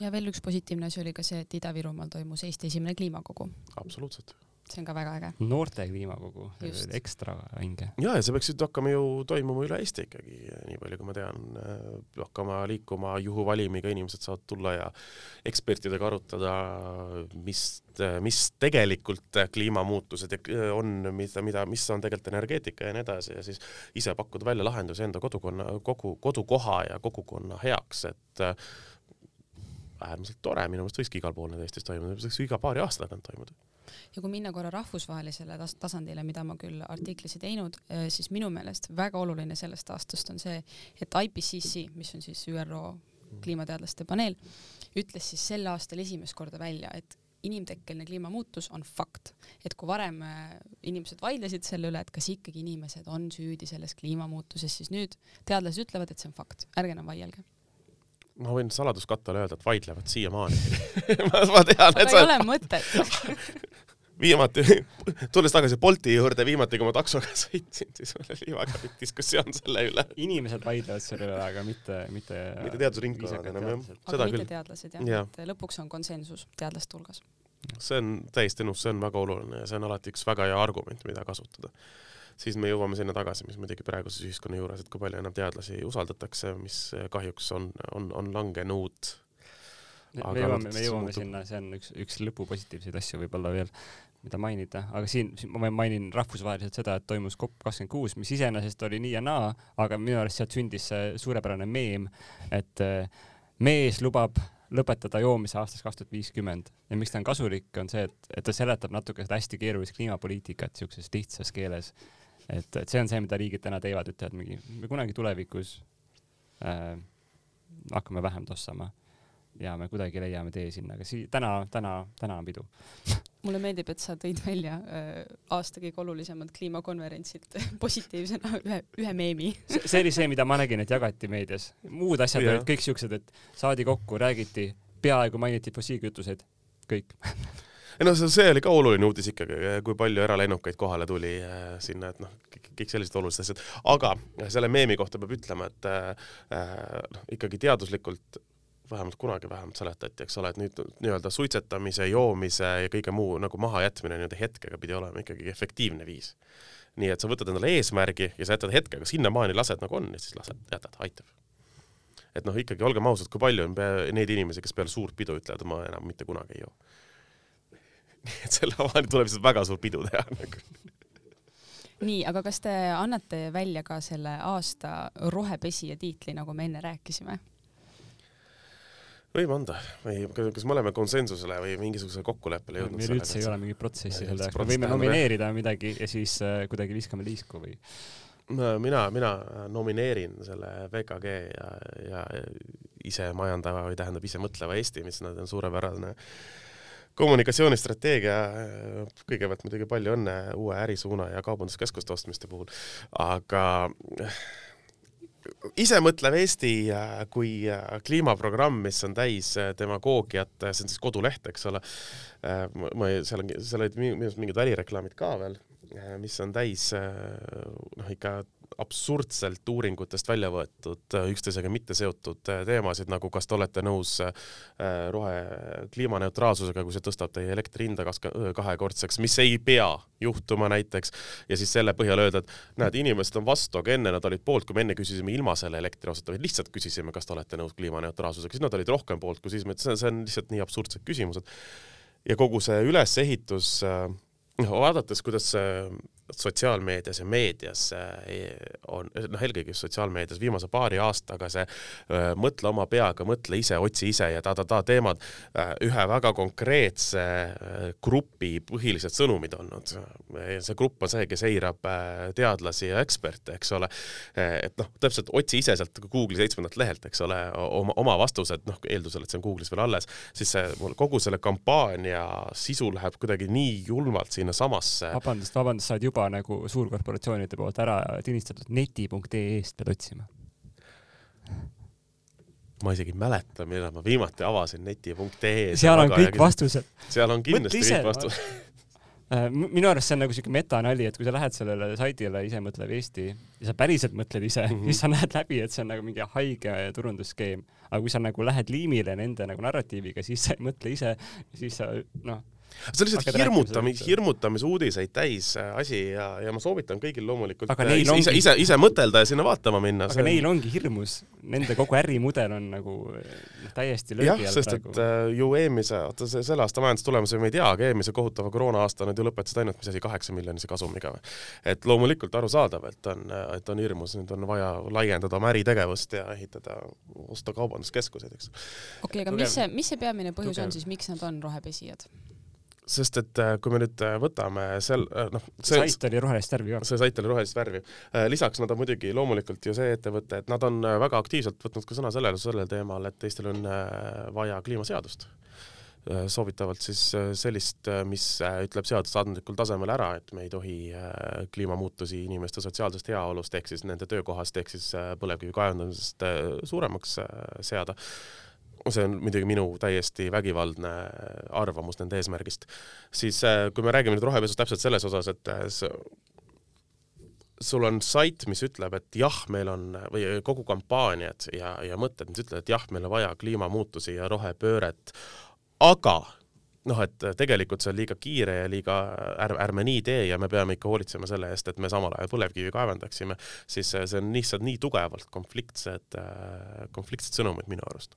ja veel üks positiivne asi oli ka see, et Ida-Virumaal toimus Eesti esimene kliimakogu. absoluutselt see on ka väga äge. noorte kliimakogu, ekstra hinge. ja, ja see peaks nüüd hakkama ju toimuma üle Eesti ikkagi, nii palju kui ma tean, äh, hakkama liikuma juhuvalimiga, inimesed saavad tulla ja ekspertidega arutada, mis, mis tegelikult kliimamuutused on, mida, mida, mis on tegelikult energeetika ja nii edasi ja siis ise pakkuda välja lahendusi enda kodukonna, kogu, kodukoha ja kogukonna heaks, et äh, äärmiselt tore, minu meelest võikski igal pool need Eestis toimuda, see võiks iga paari aasta tagant toimuda ja kui minna korra rahvusvahelisele tas tasandile, mida ma küll artiklis ei teinud, eh, siis minu meelest väga oluline sellest aastast on see, et IPCC, mis on siis ÜRO kliimateadlaste paneel, ütles siis sel aastal esimest korda välja, et inimtekkeline kliimamuutus on fakt, et kui varem eh, inimesed vaidlesid selle üle, et kas ikkagi inimesed on süüdi selles kliimamuutuses, siis nüüd teadlased ütlevad, et see on fakt, ärge enam vaielge. Ma võin saladuskattele öelda, et vaidlevad siiamaani. Ma, ma tean, et sa. ei ole mõtet viimati, tulles tagasi Bolti juurde, viimati kui ma taksoga sõitsin, siis mul oli väga pikk diskussioon selle üle. inimesed vaidlevad selle üle, aga mitte, mitte. mitte teadusringkonnad enam jah. aga mitte küll. teadlased jah ja., et lõpuks on konsensus teadlaste hulgas. see on täiesti nõus, see on väga oluline ja see on alati üks väga hea argument, mida kasutada siis me jõuame sinna tagasi, mis muidugi praeguses ühiskonna juures, et kui palju enam teadlasi usaldatakse, mis kahjuks on, on, on langenud. me jõuame, me jõuame sinna, see on üks, üks lõpu positiivseid asju võib-olla veel, mida mainida, aga siin, siin ma mainin rahvusvaheliselt seda, et toimus COP kakskümmend kuus, mis iseenesest oli nii ja naa, aga minu arust sealt sündis see suurepärane meem, et eh, mees lubab lõpetada joomise aastast kaks tuhat viiskümmend. Ja miks ta on kasulik, on see, et, et ta seletab natuke seda hästi keerulist kliimapoliitikat siukses lihtsas keeles. Et, et see on see, mida riigid täna teevad, ütlevad mingi, me kunagi tulevikus äh, hakkame vähem tossama ja me kuidagi leiame tee sinna, aga sii-, täna, täna, täna on pidu. Mulle meeldib, et sa tõid välja äh, aasta kõige olulisemad kliimakonverentsid positiivsena ühe, ühe meemi. See oli see, mida ma nägin, et jagati meedias. muud asjad olid kõik siuksed, et saadi kokku, räägiti, peaaegu mainiti fossiilkütuseid, kõik. Ei no see, see oli ka oluline uudis ikkagi, kui palju eralennukaid kohale tuli äh, sinna, et noh, kõik sellised olulised asjad, aga selle meemi kohta peab ütlema, et äh, noh, ikkagi teaduslikult vähemalt kunagi vähemalt seletati, eks ole, et nüüd nii-öelda suitsetamise, joomise ja kõige muu nagu mahajätmine nii-öelda hetkega pidi olema ikkagi efektiivne viis. nii et sa võtad endale eesmärgi ja sa jätad hetkega sinnamaani, lased nagu on ja siis lased, jätad, aitab. et noh, ikkagi olgem ausad, kui palju on neid inimesi, kes peale suurt pidu ütlevad, ma enam mitte kunagi ei joo nii et selle avani tuleb lihtsalt väga suur pidu teha nagu nii, aga kas te annate välja ka selle aasta rohepesija tiitli, nagu me enne rääkisime? Võime anda või kas me oleme konsensusele või mingisugusele kokkuleppele jõudnud? meil üldse ei ole mingit protsessi selle jaoks, me võime nomineerida midagi ja siis äh, kuidagi viskame liisku või? mina, mina nomineerin selle VKG ja, ja ise majandava või tähendab ise mõtleva Eesti, mis nad on suurepärane äh, kommunikatsioonistrateegia, kõigepealt muidugi palju õnne uue ärisuuna ja kaubanduskeskuste ostmiste puhul, aga isemõtlev Eesti kui kliimaprogramm, mis on täis demagoogiat, see on siis koduleht, eks ole. ma seal on, seal olid minu arust mingid välireklaamid ka veel, mis on täis noh, ikka absurdselt uuringutest välja võetud üksteisega mitte seotud teemasid, nagu kas te olete nõus rohe kliimaneutraalsusega, kui see tõstab teie elektri hinda kahekordseks, mis ei pea juhtuma näiteks, ja siis selle põhjal öelda, et näed, inimesed on vastu, aga enne nad olid poolt, kui me enne küsisime ilma selle elektri osata, vaid lihtsalt küsisime, kas te olete nõus kliimaneutraalsusega, siis nad olid rohkem poolt kui siis, see on lihtsalt nii absurdsed küsimused. ja kogu see ülesehitus äh, noh, vaadates, kuidas sotsiaalmeedias ja meedias on, noh, eelkõige just sotsiaalmeedias viimase paari aastaga see öö, mõtle oma peaga, mõtle ise, otsi ise ja ta-ta-ta teemad ühe väga konkreetse grupi põhilised sõnumid olnud. see grupp on see, kes eirab teadlasi ja eksperte, eks ole. et noh, täpselt otsi ise sealt Google'i seitsmendalt lehelt, eks ole, oma, oma vastused, noh, eeldusel, et see on Google'is veel alles, siis see, kogu selle kampaania sisu läheb kuidagi nii julmalt sinnasamasse. vabandust, vabandust, sa oled juba juba nagu suurkorporatsioonide poolt ära tinistatud neti.ee-st pead otsima ma isegi ei mäleta, millal ma viimati avasin neti.ee. seal on kõik vastused. seal on kindlasti kõik vastused äh, minu arust see on nagu siuke metanali, et kui sa lähed sellele saidile Isemõtlev Eesti ja sa päriselt mõtled ise mm, -hmm. siis sa näed läbi, et see on nagu mingi haige turundusskeem. aga kui sa nagu lähed liimile nende nagu narratiiviga, siis sa ei mõtle ise, siis sa noh see on lihtsalt hirmutamis, hirmutamisuudiseid täis äh, asi ja, ja ma soovitan kõigil loomulikult aga äh, ise, ongi... ise, ise, ise mõtelda ja sinna vaatama minna. aga on... neil ongi hirmus, nende kogu ärimudel on nagu noh, täiesti löögi all praegu. sest et äh, ju eelmise, oota see selle aasta majandustulemusi me ei tea, aga eelmise kohutava koroona-aasta nad ju lõpetasid ainult, mis asi, kaheksa miljonise kasumiga või. et loomulikult arusaadav, et on, et on hirmus, nüüd on vaja laiendada oma äritegevust ja ehitada, osta kaubanduskeskuseid, eks. okei okay,, aga mis see, mis see peamine põhjus Tugev. on siis, miks nad on rohepesijad? Sest et äh, kui me nüüd äh, võtame sel, äh, noh, see sait oli rohelist värvi ka. see sait oli rohelist värvi. lisaks nad on muidugi loomulikult ju see ettevõte, et nad on väga aktiivselt võtnud ka sõna sellel, sellel teemal, et Eestil on vaja kliimaseadust. soovitavalt siis sellist, mis ütleb seadusandlikul tasemel ära, et me ei tohi kliimamuutusi inimeste sotsiaalsest heaolust ehk siis nende töökohast ehk siis põlevkivi kaevandamisest suuremaks seada see on muidugi minu täiesti vägivaldne arvamus nende eesmärgist, siis äh, kui me räägime nüüd rohepesust täpselt selles osas, et äh, sul on sait, mis ütleb, et jah, meil on või kogu kampaaniad ja, ja mõtted, mis ütlevad, et jah, meil on vaja kliimamuutusi ja rohepööret, aga noh, et tegelikult see on liiga kiire ja liiga ärme, ärme nii tee ja me peame ikka hoolitsema selle eest, et me samal ajal põlevkivi kaevandaksime, siis see on lihtsalt nii tugevalt konfliktsed, konfliktsed sõnumid minu arust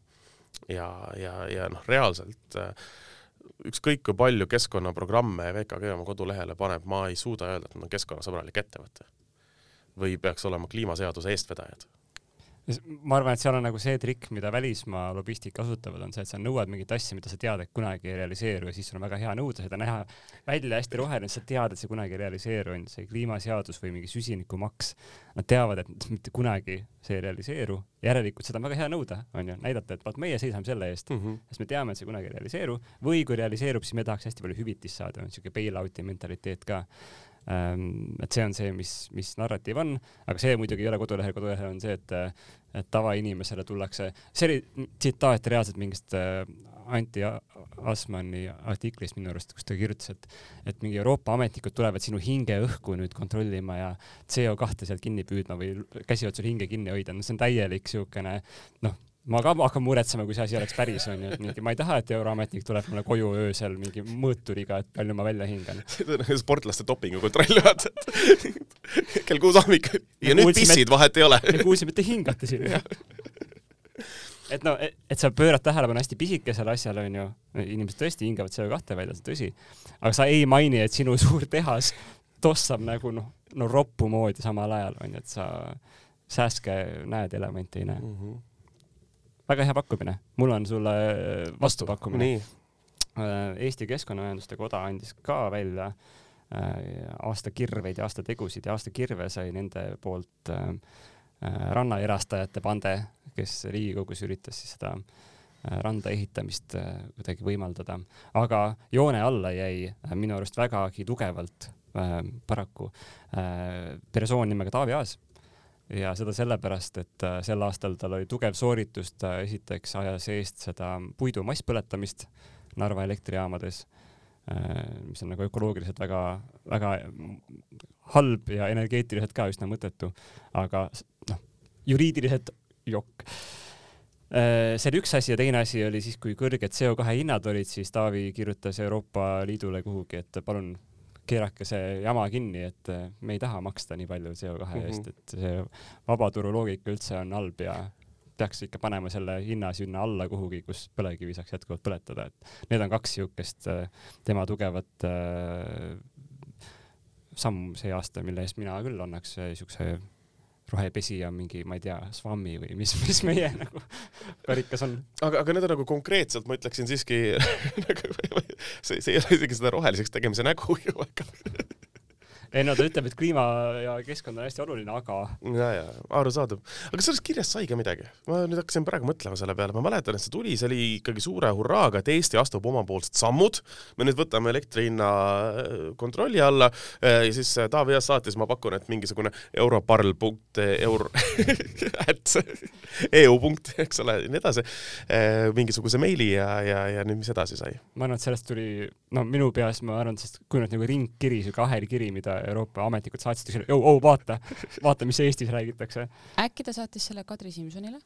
ja, ja, ja noh, reaalselt äh, ükskõik kui palju keskkonnaprogramme VKG oma kodulehele paneb, ma ei suuda öelda, et nad on keskkonnasõbralik ettevõte. või peaks olema kliimaseaduse eestvedajad ma arvan, et seal on nagu see trikk, mida välismaa lobistid kasutavad, on see, et sa nõuad mingit asja, mida sa tead, et kunagi ei realiseeru ja siis sul on väga hea nõuda seda, näha välja hästi roheline, sa tead, et see kunagi ei realiseeru, on see kliimaseadus või mingi süsinikumaks. Nad teavad, et mitte kunagi see ei realiseeru, järelikult seda on väga hea nõuda, on ju, näidata, et vaat meie seisame selle eest mm, -hmm. sest me teame, et see kunagi ei realiseeru või kui realiseerub, siis me tahaks hästi palju hüvitist saada, on siuke bail-out'i mentaliteet ka et see on see, mis, mis narratiiv on, aga see muidugi ei ole kodulehel, kodulehel on see, et, et tavainimesele tullakse, see oli tsitaat reaalselt mingist äh, Anti Asmani artiklist minu arust, kus ta kirjutas, et, et mingi Euroopa ametnikud tulevad sinu hingeõhku nüüd kontrollima ja CO2 sealt kinni püüdma või käsivad sul hinge kinni hoida, no see on täielik siukene noh ma ka hakkan muretsema, kui see asi oleks päris, onju, et mingi, ma ei taha, et euroametnik tuleb mulle koju öösel mingi mõõturiga, et palju ma välja hingan. sportlaste dopingukontroll, vaata, et kell kuus hommikul ja me nüüd pissid, vahet ei ole. me kuulsime, et te hingate siin. Et no, et sa pöörad tähelepanu hästi pisikesele asjale, onju, inimesed tõesti hingavad CO2 välja, see on tõsi, aga sa ei maini, et sinu suur tehas tossab nagu noh, no roppu moodi samal ajal, onju, et sa sääske näed elemente ei näe. Mm. -hmm väga hea pakkumine, mul on sulle vastupakkumine. Äh, Eesti Keskkonnaühenduste Koda andis ka välja äh, aasta kirveid ja aasta tegusid ja aasta kirve sai nende poolt äh, rannaerastajate pande, kes Riigikogus üritas siis seda randa ehitamist kuidagi võimaldada, aga joone alla jäi minu arust vägagi tugevalt paraku persoon nimega Taavi Aas ja seda sellepärast, et äh, sel aastal tal oli tugev sooritus, ta esiteks ajas eest seda puidu masspõletamist Narva elektrijaamades. mis on nagu ökoloogiliselt väga, väga halb ja energeetiliselt ka üsna mõttetu, aga noh, juriidiliselt jokk see oli üks asi ja teine asi oli siis, kui kõrged CO2 hinnad olid, siis Taavi kirjutas Euroopa Liidule kuhugi, et palun keerake see jama kinni, et me ei taha maksta nii palju CO2 mm -hmm. eest, et see vabaturu loogika üldse on halb ja peaks ikka panema selle hinna sinna alla kuhugi, kus põlevkivi saaks jätkuvalt põletada, et need on kaks niisugust tema tugevat äh, samm see aasta, mille eest mina küll annaks niisuguse rohepesija mingi, ma ei tea, Swami või mis, mis meie nagu karikas on. aga, aga need on nagu konkreetselt, ma ütleksin siiski nagu see, see ei ole isegi seda roheliseks tegemise nägu ju, aga ei no ta ütleb, et kliima ja keskkond on hästi oluline, aga. ja, ja arusaadav. aga sellest kirjast sai ka midagi? ma nüüd hakkasin praegu mõtlema selle peale, ma mäletan, et see tuli, see oli ikkagi suure hurraaga, et Eesti astub omapoolsed sammud. me nüüd võtame elektri hinna äh, kontrolli alla äh, ja siis äh, Taavi Aas saatis, ma pakun, et mingisugune europarl punkt euro at EU punkt, eks ole, ja nii edasi. mingisuguse meili ja, ja, ja nüüd, mis edasi sai? ma arvan, et sellest tuli, no minu peas ma arvan, et sellest kujunes nagu ringkiri, siuke ahelkiri, mida Euroopa ametnikud saatsid, ütlesid, oh, oh, vaata, vaata, mis Eestis räägitakse. äkki ta saatis selle Kadri Simsonile?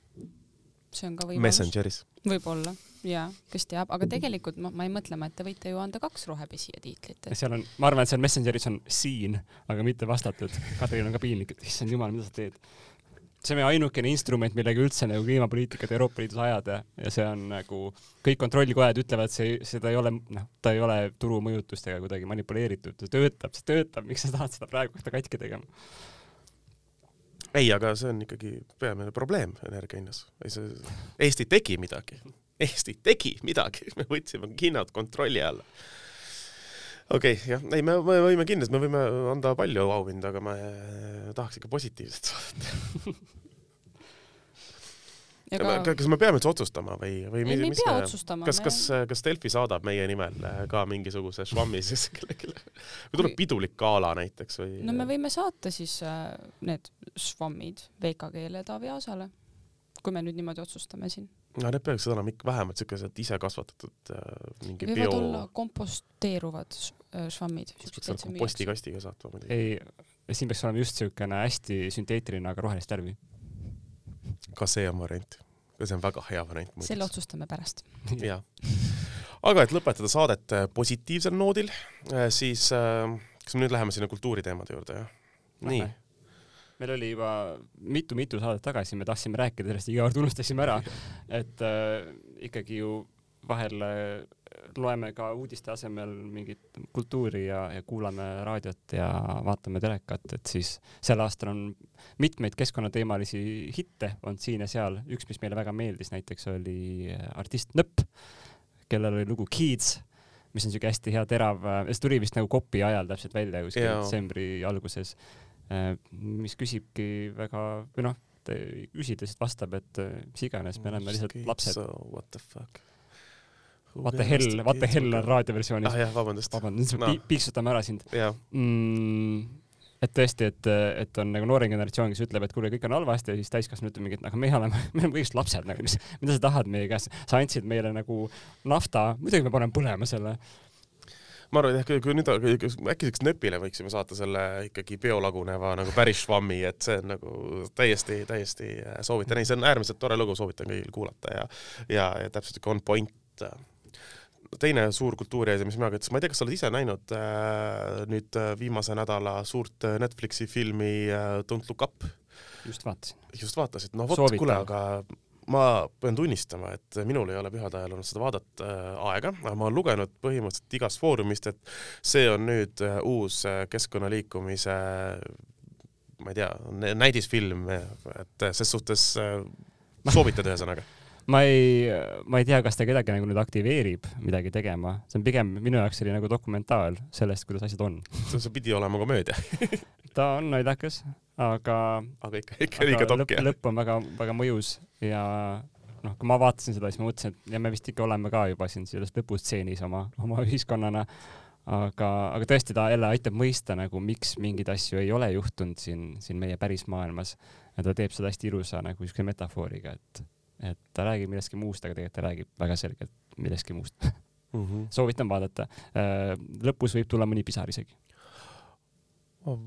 see on ka võimalus. Messengeris. võib-olla ja kes teab, aga tegelikult ma, ma ei mõtle, et te võite ju anda kaks rohepesija tiitlit et.... seal on, ma arvan, et seal Messengeris on siin, aga mitte vastatud. Kadril on ka piinlik, et issand jumal, mida sa teed see on meie ainukene instrument, millega üldse nagu kliimapoliitikat Euroopa Liidus ajada. Ja see on nagu, kõik kontrollikojad ütlevad, see, seda ei ole, noh, ta ei ole turumõjutustega kuidagi manipuleeritud, see töötab, see töötab, miks sa tahad seda praegu hakata katki tegema? ei, aga see on ikkagi peamine probleem energia hinnas. Eesti tegi midagi, Eesti tegi midagi, me võtsime hinnad kontrolli alla okei okay,, jah, ei, me, me võime kindlasti, me võime anda palju auhinda, aga me tahaks ikka positiivset saadet Ka... kas me peame üldse otsustama või, või ei, me ei pea me... otsustama. kas, kas, kas Delfi saadab meie nimel äh, ka mingisuguse švammi siis kellelegi või tuleb pidulik gala näiteks või? no me võime saata siis äh, need švammid VKG-le Taavi Aasale, kui me nüüd niimoodi otsustame siin no need peaksid olema ikka vähemalt siukesed ise kasvatatud äh, mingi võivad bio. olla komposteeruvad äh, švammid. peaks kompostikastiga saatma muidugi. ei, siin peaks olema just siukene hästi sünteetiline, aga rohelist värvi. ka see on variant, ka see on väga hea variant. selle otsustame pärast. jah, aga et lõpetada saadet äh, positiivsel noodil, äh, siis äh, kas me nüüd läheme sinna kultuuriteemade juurde, jah? nii meil oli juba mitu-mitu saadet tagasi, me tahtsime rääkida sellest, iga kord unustasime ära, et äh, ikkagi ju vahel äh, loeme ka uudiste asemel mingit kultuuri ja, ja kuulame raadiot ja vaatame telekat, et siis sel aastal on mitmeid keskkonnateemalisi hitte olnud siin ja seal. üks, mis meile väga meeldis näiteks oli äh, artist Nõpp, kellel oli lugu Kids, mis on siuke hästi hea terav, äh, see tuli vist nagu kopi ajal täpselt välja kuskil detsembri alguses mis küsibki väga, või noh, küsides vastab, et äh, mis iganes, me oleme lihtsalt lapsed. What the fuck? What the hell, what the hell on raadioversioonis. ah jah, vabandust. vabandust no., piiksutame ära sind. Mm, et tõesti, et, et on nagu noorem generatsioon, kes ütleb, et kuule, kõik on halvasti ja siis täiskasvanud ütleb mingi, et aga meie oleme, me oleme kõigest lapsed nagu, mis, mida sa tahad meie käest, sa andsid meile nagu nafta, muidugi me paneme põlema selle ma arvan, et jah, kui nüüd äkki siukest nööpile võiksime saata selle ikkagi biolaguneva nagu päris švammi, et see on nagu täiesti, täiesti äh, soovitan, ei, see on äärmiselt tore lugu, soovitan kõigil kuulata ja, ja, ja täpselt siuke on point. teine suur kultuuriasi, mis mina ka ütlesin, ma ei tea, kas sa oled ise näinud äh, nüüd äh, viimase nädala suurt äh, Netflixi filmi äh, Don't look up? just vaatasin. just vaatasid, no vot, kuule, aga ma pean tunnistama, et minul ei ole pühade ajal olnud seda vaadata äh, aega, aga ma olen lugenud põhimõtteliselt igast foorumist, et see on nüüd äh, uus äh, keskkonnaliikumise ma ei tea, näidisfilm, et ses suhtes soovitad ühesõnaga ma ei, ma ei tea, kas ta kedagi nagu nüüd aktiveerib midagi tegema, see on pigem minu jaoks oli nagu dokumentaal sellest, kuidas asjad on. see pidi olema komöödia ta on naljakas, aga. aga ikka, ikka liiga dokk jah. lõpp on väga-väga mõjus ja noh, kui ma vaatasin seda, siis ma mõtlesin, et ja me vist ikka oleme ka juba siin selles lõpustseenis oma, oma ühiskonnana. aga, aga tõesti, ta jälle aitab mõista nagu, miks mingeid asju ei ole juhtunud siin, siin meie päris maailmas. ja ta teeb seda hästi ilusa nagu niisuguse metafooriga, et, et ta räägib millestki muust, aga tegelikult ta räägib väga selgelt millestki muust mm. -hmm. soovitan vaadata. lõpus võib tulla mõni pisar isegi oh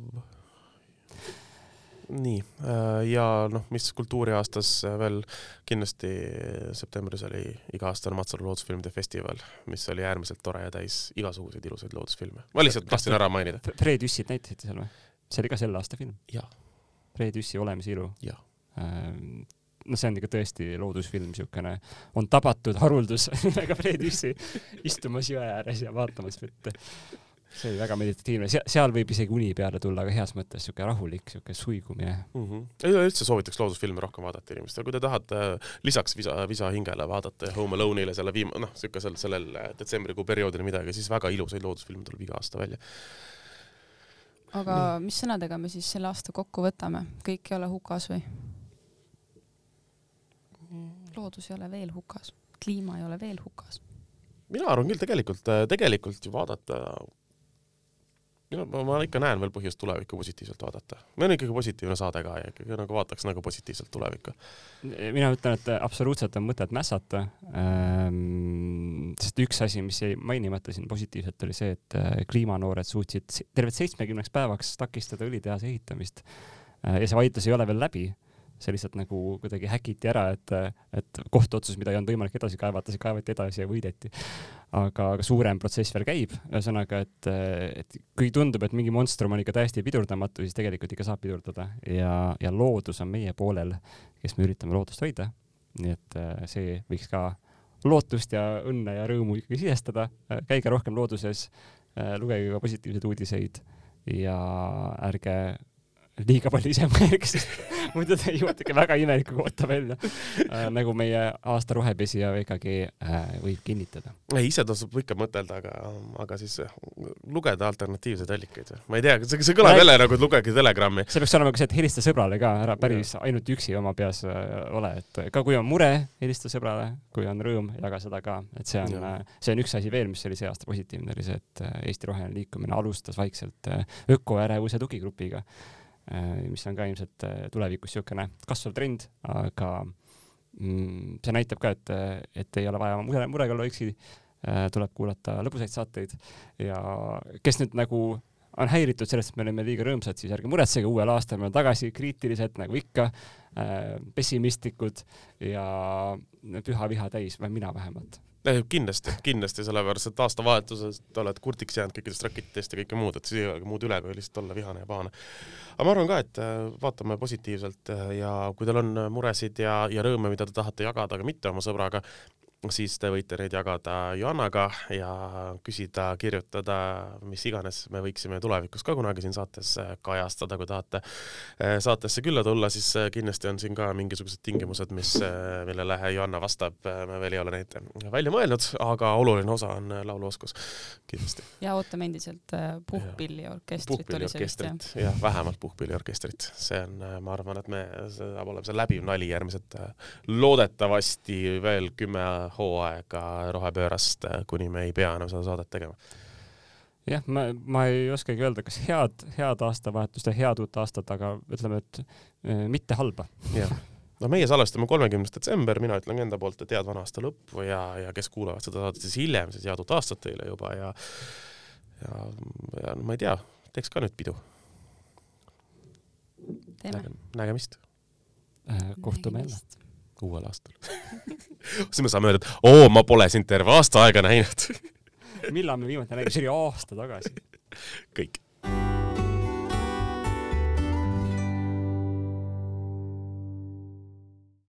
nii, äh, ja noh, mis kultuuriaastas veel kindlasti septembris oli iga-aastane Matsalu loodusfilmide festival, mis oli äärmiselt tore ja täis igasuguseid ilusaid loodusfilme. ma lihtsalt tahtsin ära mainida. Fred Jüssit näitasite seal või? see oli ka selle aasta film? Fred Jüssi Olemise ilu? jah ähm, no see on ikka tõesti loodusfilm, niisugune, on tabatud haruldus nimega Fred Jüssi istumas jõe ääres ja vaatamas vette see oli väga meditatiivne, seal võib isegi uni peale tulla, aga heas mõttes siuke rahulik, siuke suigumine mm. -hmm. üleüldse soovitaks loodusfilme rohkem vaadata inimestele, kui te tahate äh, lisaks Visa, Visa hingele vaadata Home Alone'ile selle viim-, noh, siukesel sellel äh, detsembrikuu perioodil midagi, siis väga ilusaid loodusfilme tuleb iga aasta välja. aga mis sõnadega me siis selle aasta kokku võtame, kõik ei ole hukas või? Loodus ei ole veel hukas, kliima ei ole veel hukas mina arvan küll tegelikult, äh, tegelikult ju vaadata minu, ma ikka näen veel põhjust tulevikku positiivselt vaadata. meil on ikkagi positiivne saade ka ja ikkagi nagu vaataks nagu positiivselt tulevikku. mina ütlen, et absoluutselt on mõtet mässata ähm,. sest üks asi, mis jäi mainimata siin positiivselt, oli see, et äh, kliimanoored suutsid tervelt seitsmekümneks päevaks takistada õlitehase ehitamist. Äh, ja see vaidlus ei ole veel läbi see lihtsalt nagu kuidagi häkiti ära, et, et kohtuotsus, mida ei olnud võimalik edasi kaevata, see kaevati edasi ja võideti. aga, aga suurem protsess veel käib, ühesõnaga, et, et kui tundub, et mingi monstrum on ikka täiesti pidurdamatu, siis tegelikult ikka saab pidurdada ja, ja loodus on meie poolel, kes me üritame loodust hoida. nii et see võiks ka lootust ja õnne ja rõõmu ikkagi sisestada. käige rohkem looduses, lugege ka positiivseid uudiseid ja ärge liiga palju ise mõelge, sest muidu te jõuategi väga imelikku kohta välja. Äh,, nagu meie aasta rohepesija VKG äh, võib kinnitada. ei, ise tasub ikka mõtelda, aga, aga siis äh, lugeda alternatiivseid allikaid. ma ei tea, see, see kõlab jälle nagu, et lugege Telegrami. see peaks olema ka see, et helista sõbrale ka, ära päris ainult üksi oma peas äh, ole, et ka kui on mure, helista sõbrale, kui on rõõm, jaga seda ka, et see on, äh, see on üks asi veel, mis oli see aasta positiivne, oli see, et äh, Eesti Roheline Liikumine alustas vaikselt ökoärevuse tugigrupiga. Äh, mis on ka ilmselt äh, tulevikus niisugune kasvav trend, aga mm, see näitab ka, et, et ei ole vaja mure, murega olla üksi, äh, tuleb kuulata lõbusaid saateid. Ja kes nüüd nagu on häiritud sellest, et me olime liiga rõõmsad, siis ärge muretsege, uuel aastal me oleme tagasi kriitilised nagu ikka, pessimistlikud ja püha viha täis, või mina vähemalt kindlasti, kindlasti, sellepärast et aastavahetuses olete kurdiks jäänud kõikidest rakettidest ja kõike muud, et siis ei olegi muud üle, kui lihtsalt olla vihane ja pahane. aga ma arvan ka, et äh, vaatame positiivselt äh, ja kui teil on muresid ja, ja rõõme, mida te tahate jagada, aga mitte oma sõbraga, siis te võite neid jagada Joannaga ja küsida, kirjutada, mis iganes me võiksime tulevikus ka kunagi siin saates äh, kajastada, kui tahate äh, saatesse külla tulla, siis äh, kindlasti on siin ka mingisugused tingimused, mis, millele Joanna vastab, me veel ei ole neid välja mõelnud, aga oluline osa on lauluoskus kindlasti. ja ootame endiselt puhkpilliorkestrit. puhkpilliorkestrit, jah, vähemalt puhkpilliorkestrit, see on, ma arvan, et me, see saab olema see läbiv nali järgmised loodetavasti veel kümme hooaega rohepöörast, kuni me ei pea enam seda saadet tegema jah, ma, ma ei oskagi öelda, kas head, head aastavahetust ja head uut aastat, aga ütleme, et eh, mitte halba. jah, no meie salvestame kolmekümnes detsember, mina ütlen enda poolt, et head vana aasta lõppu ja, ja kes kuulavad seda saadet siis hiljem, siis head uut aastat teile juba ja ja, ja no ma ei tea, teeks ka nüüd pidu. nägemist. Äh, kohtume jälle uuel aastal. Siis me saame öelda, et oo, ma pole sind terve aasta aega näinud. Millal me viimati nägime, see oli aasta tagasi. kõik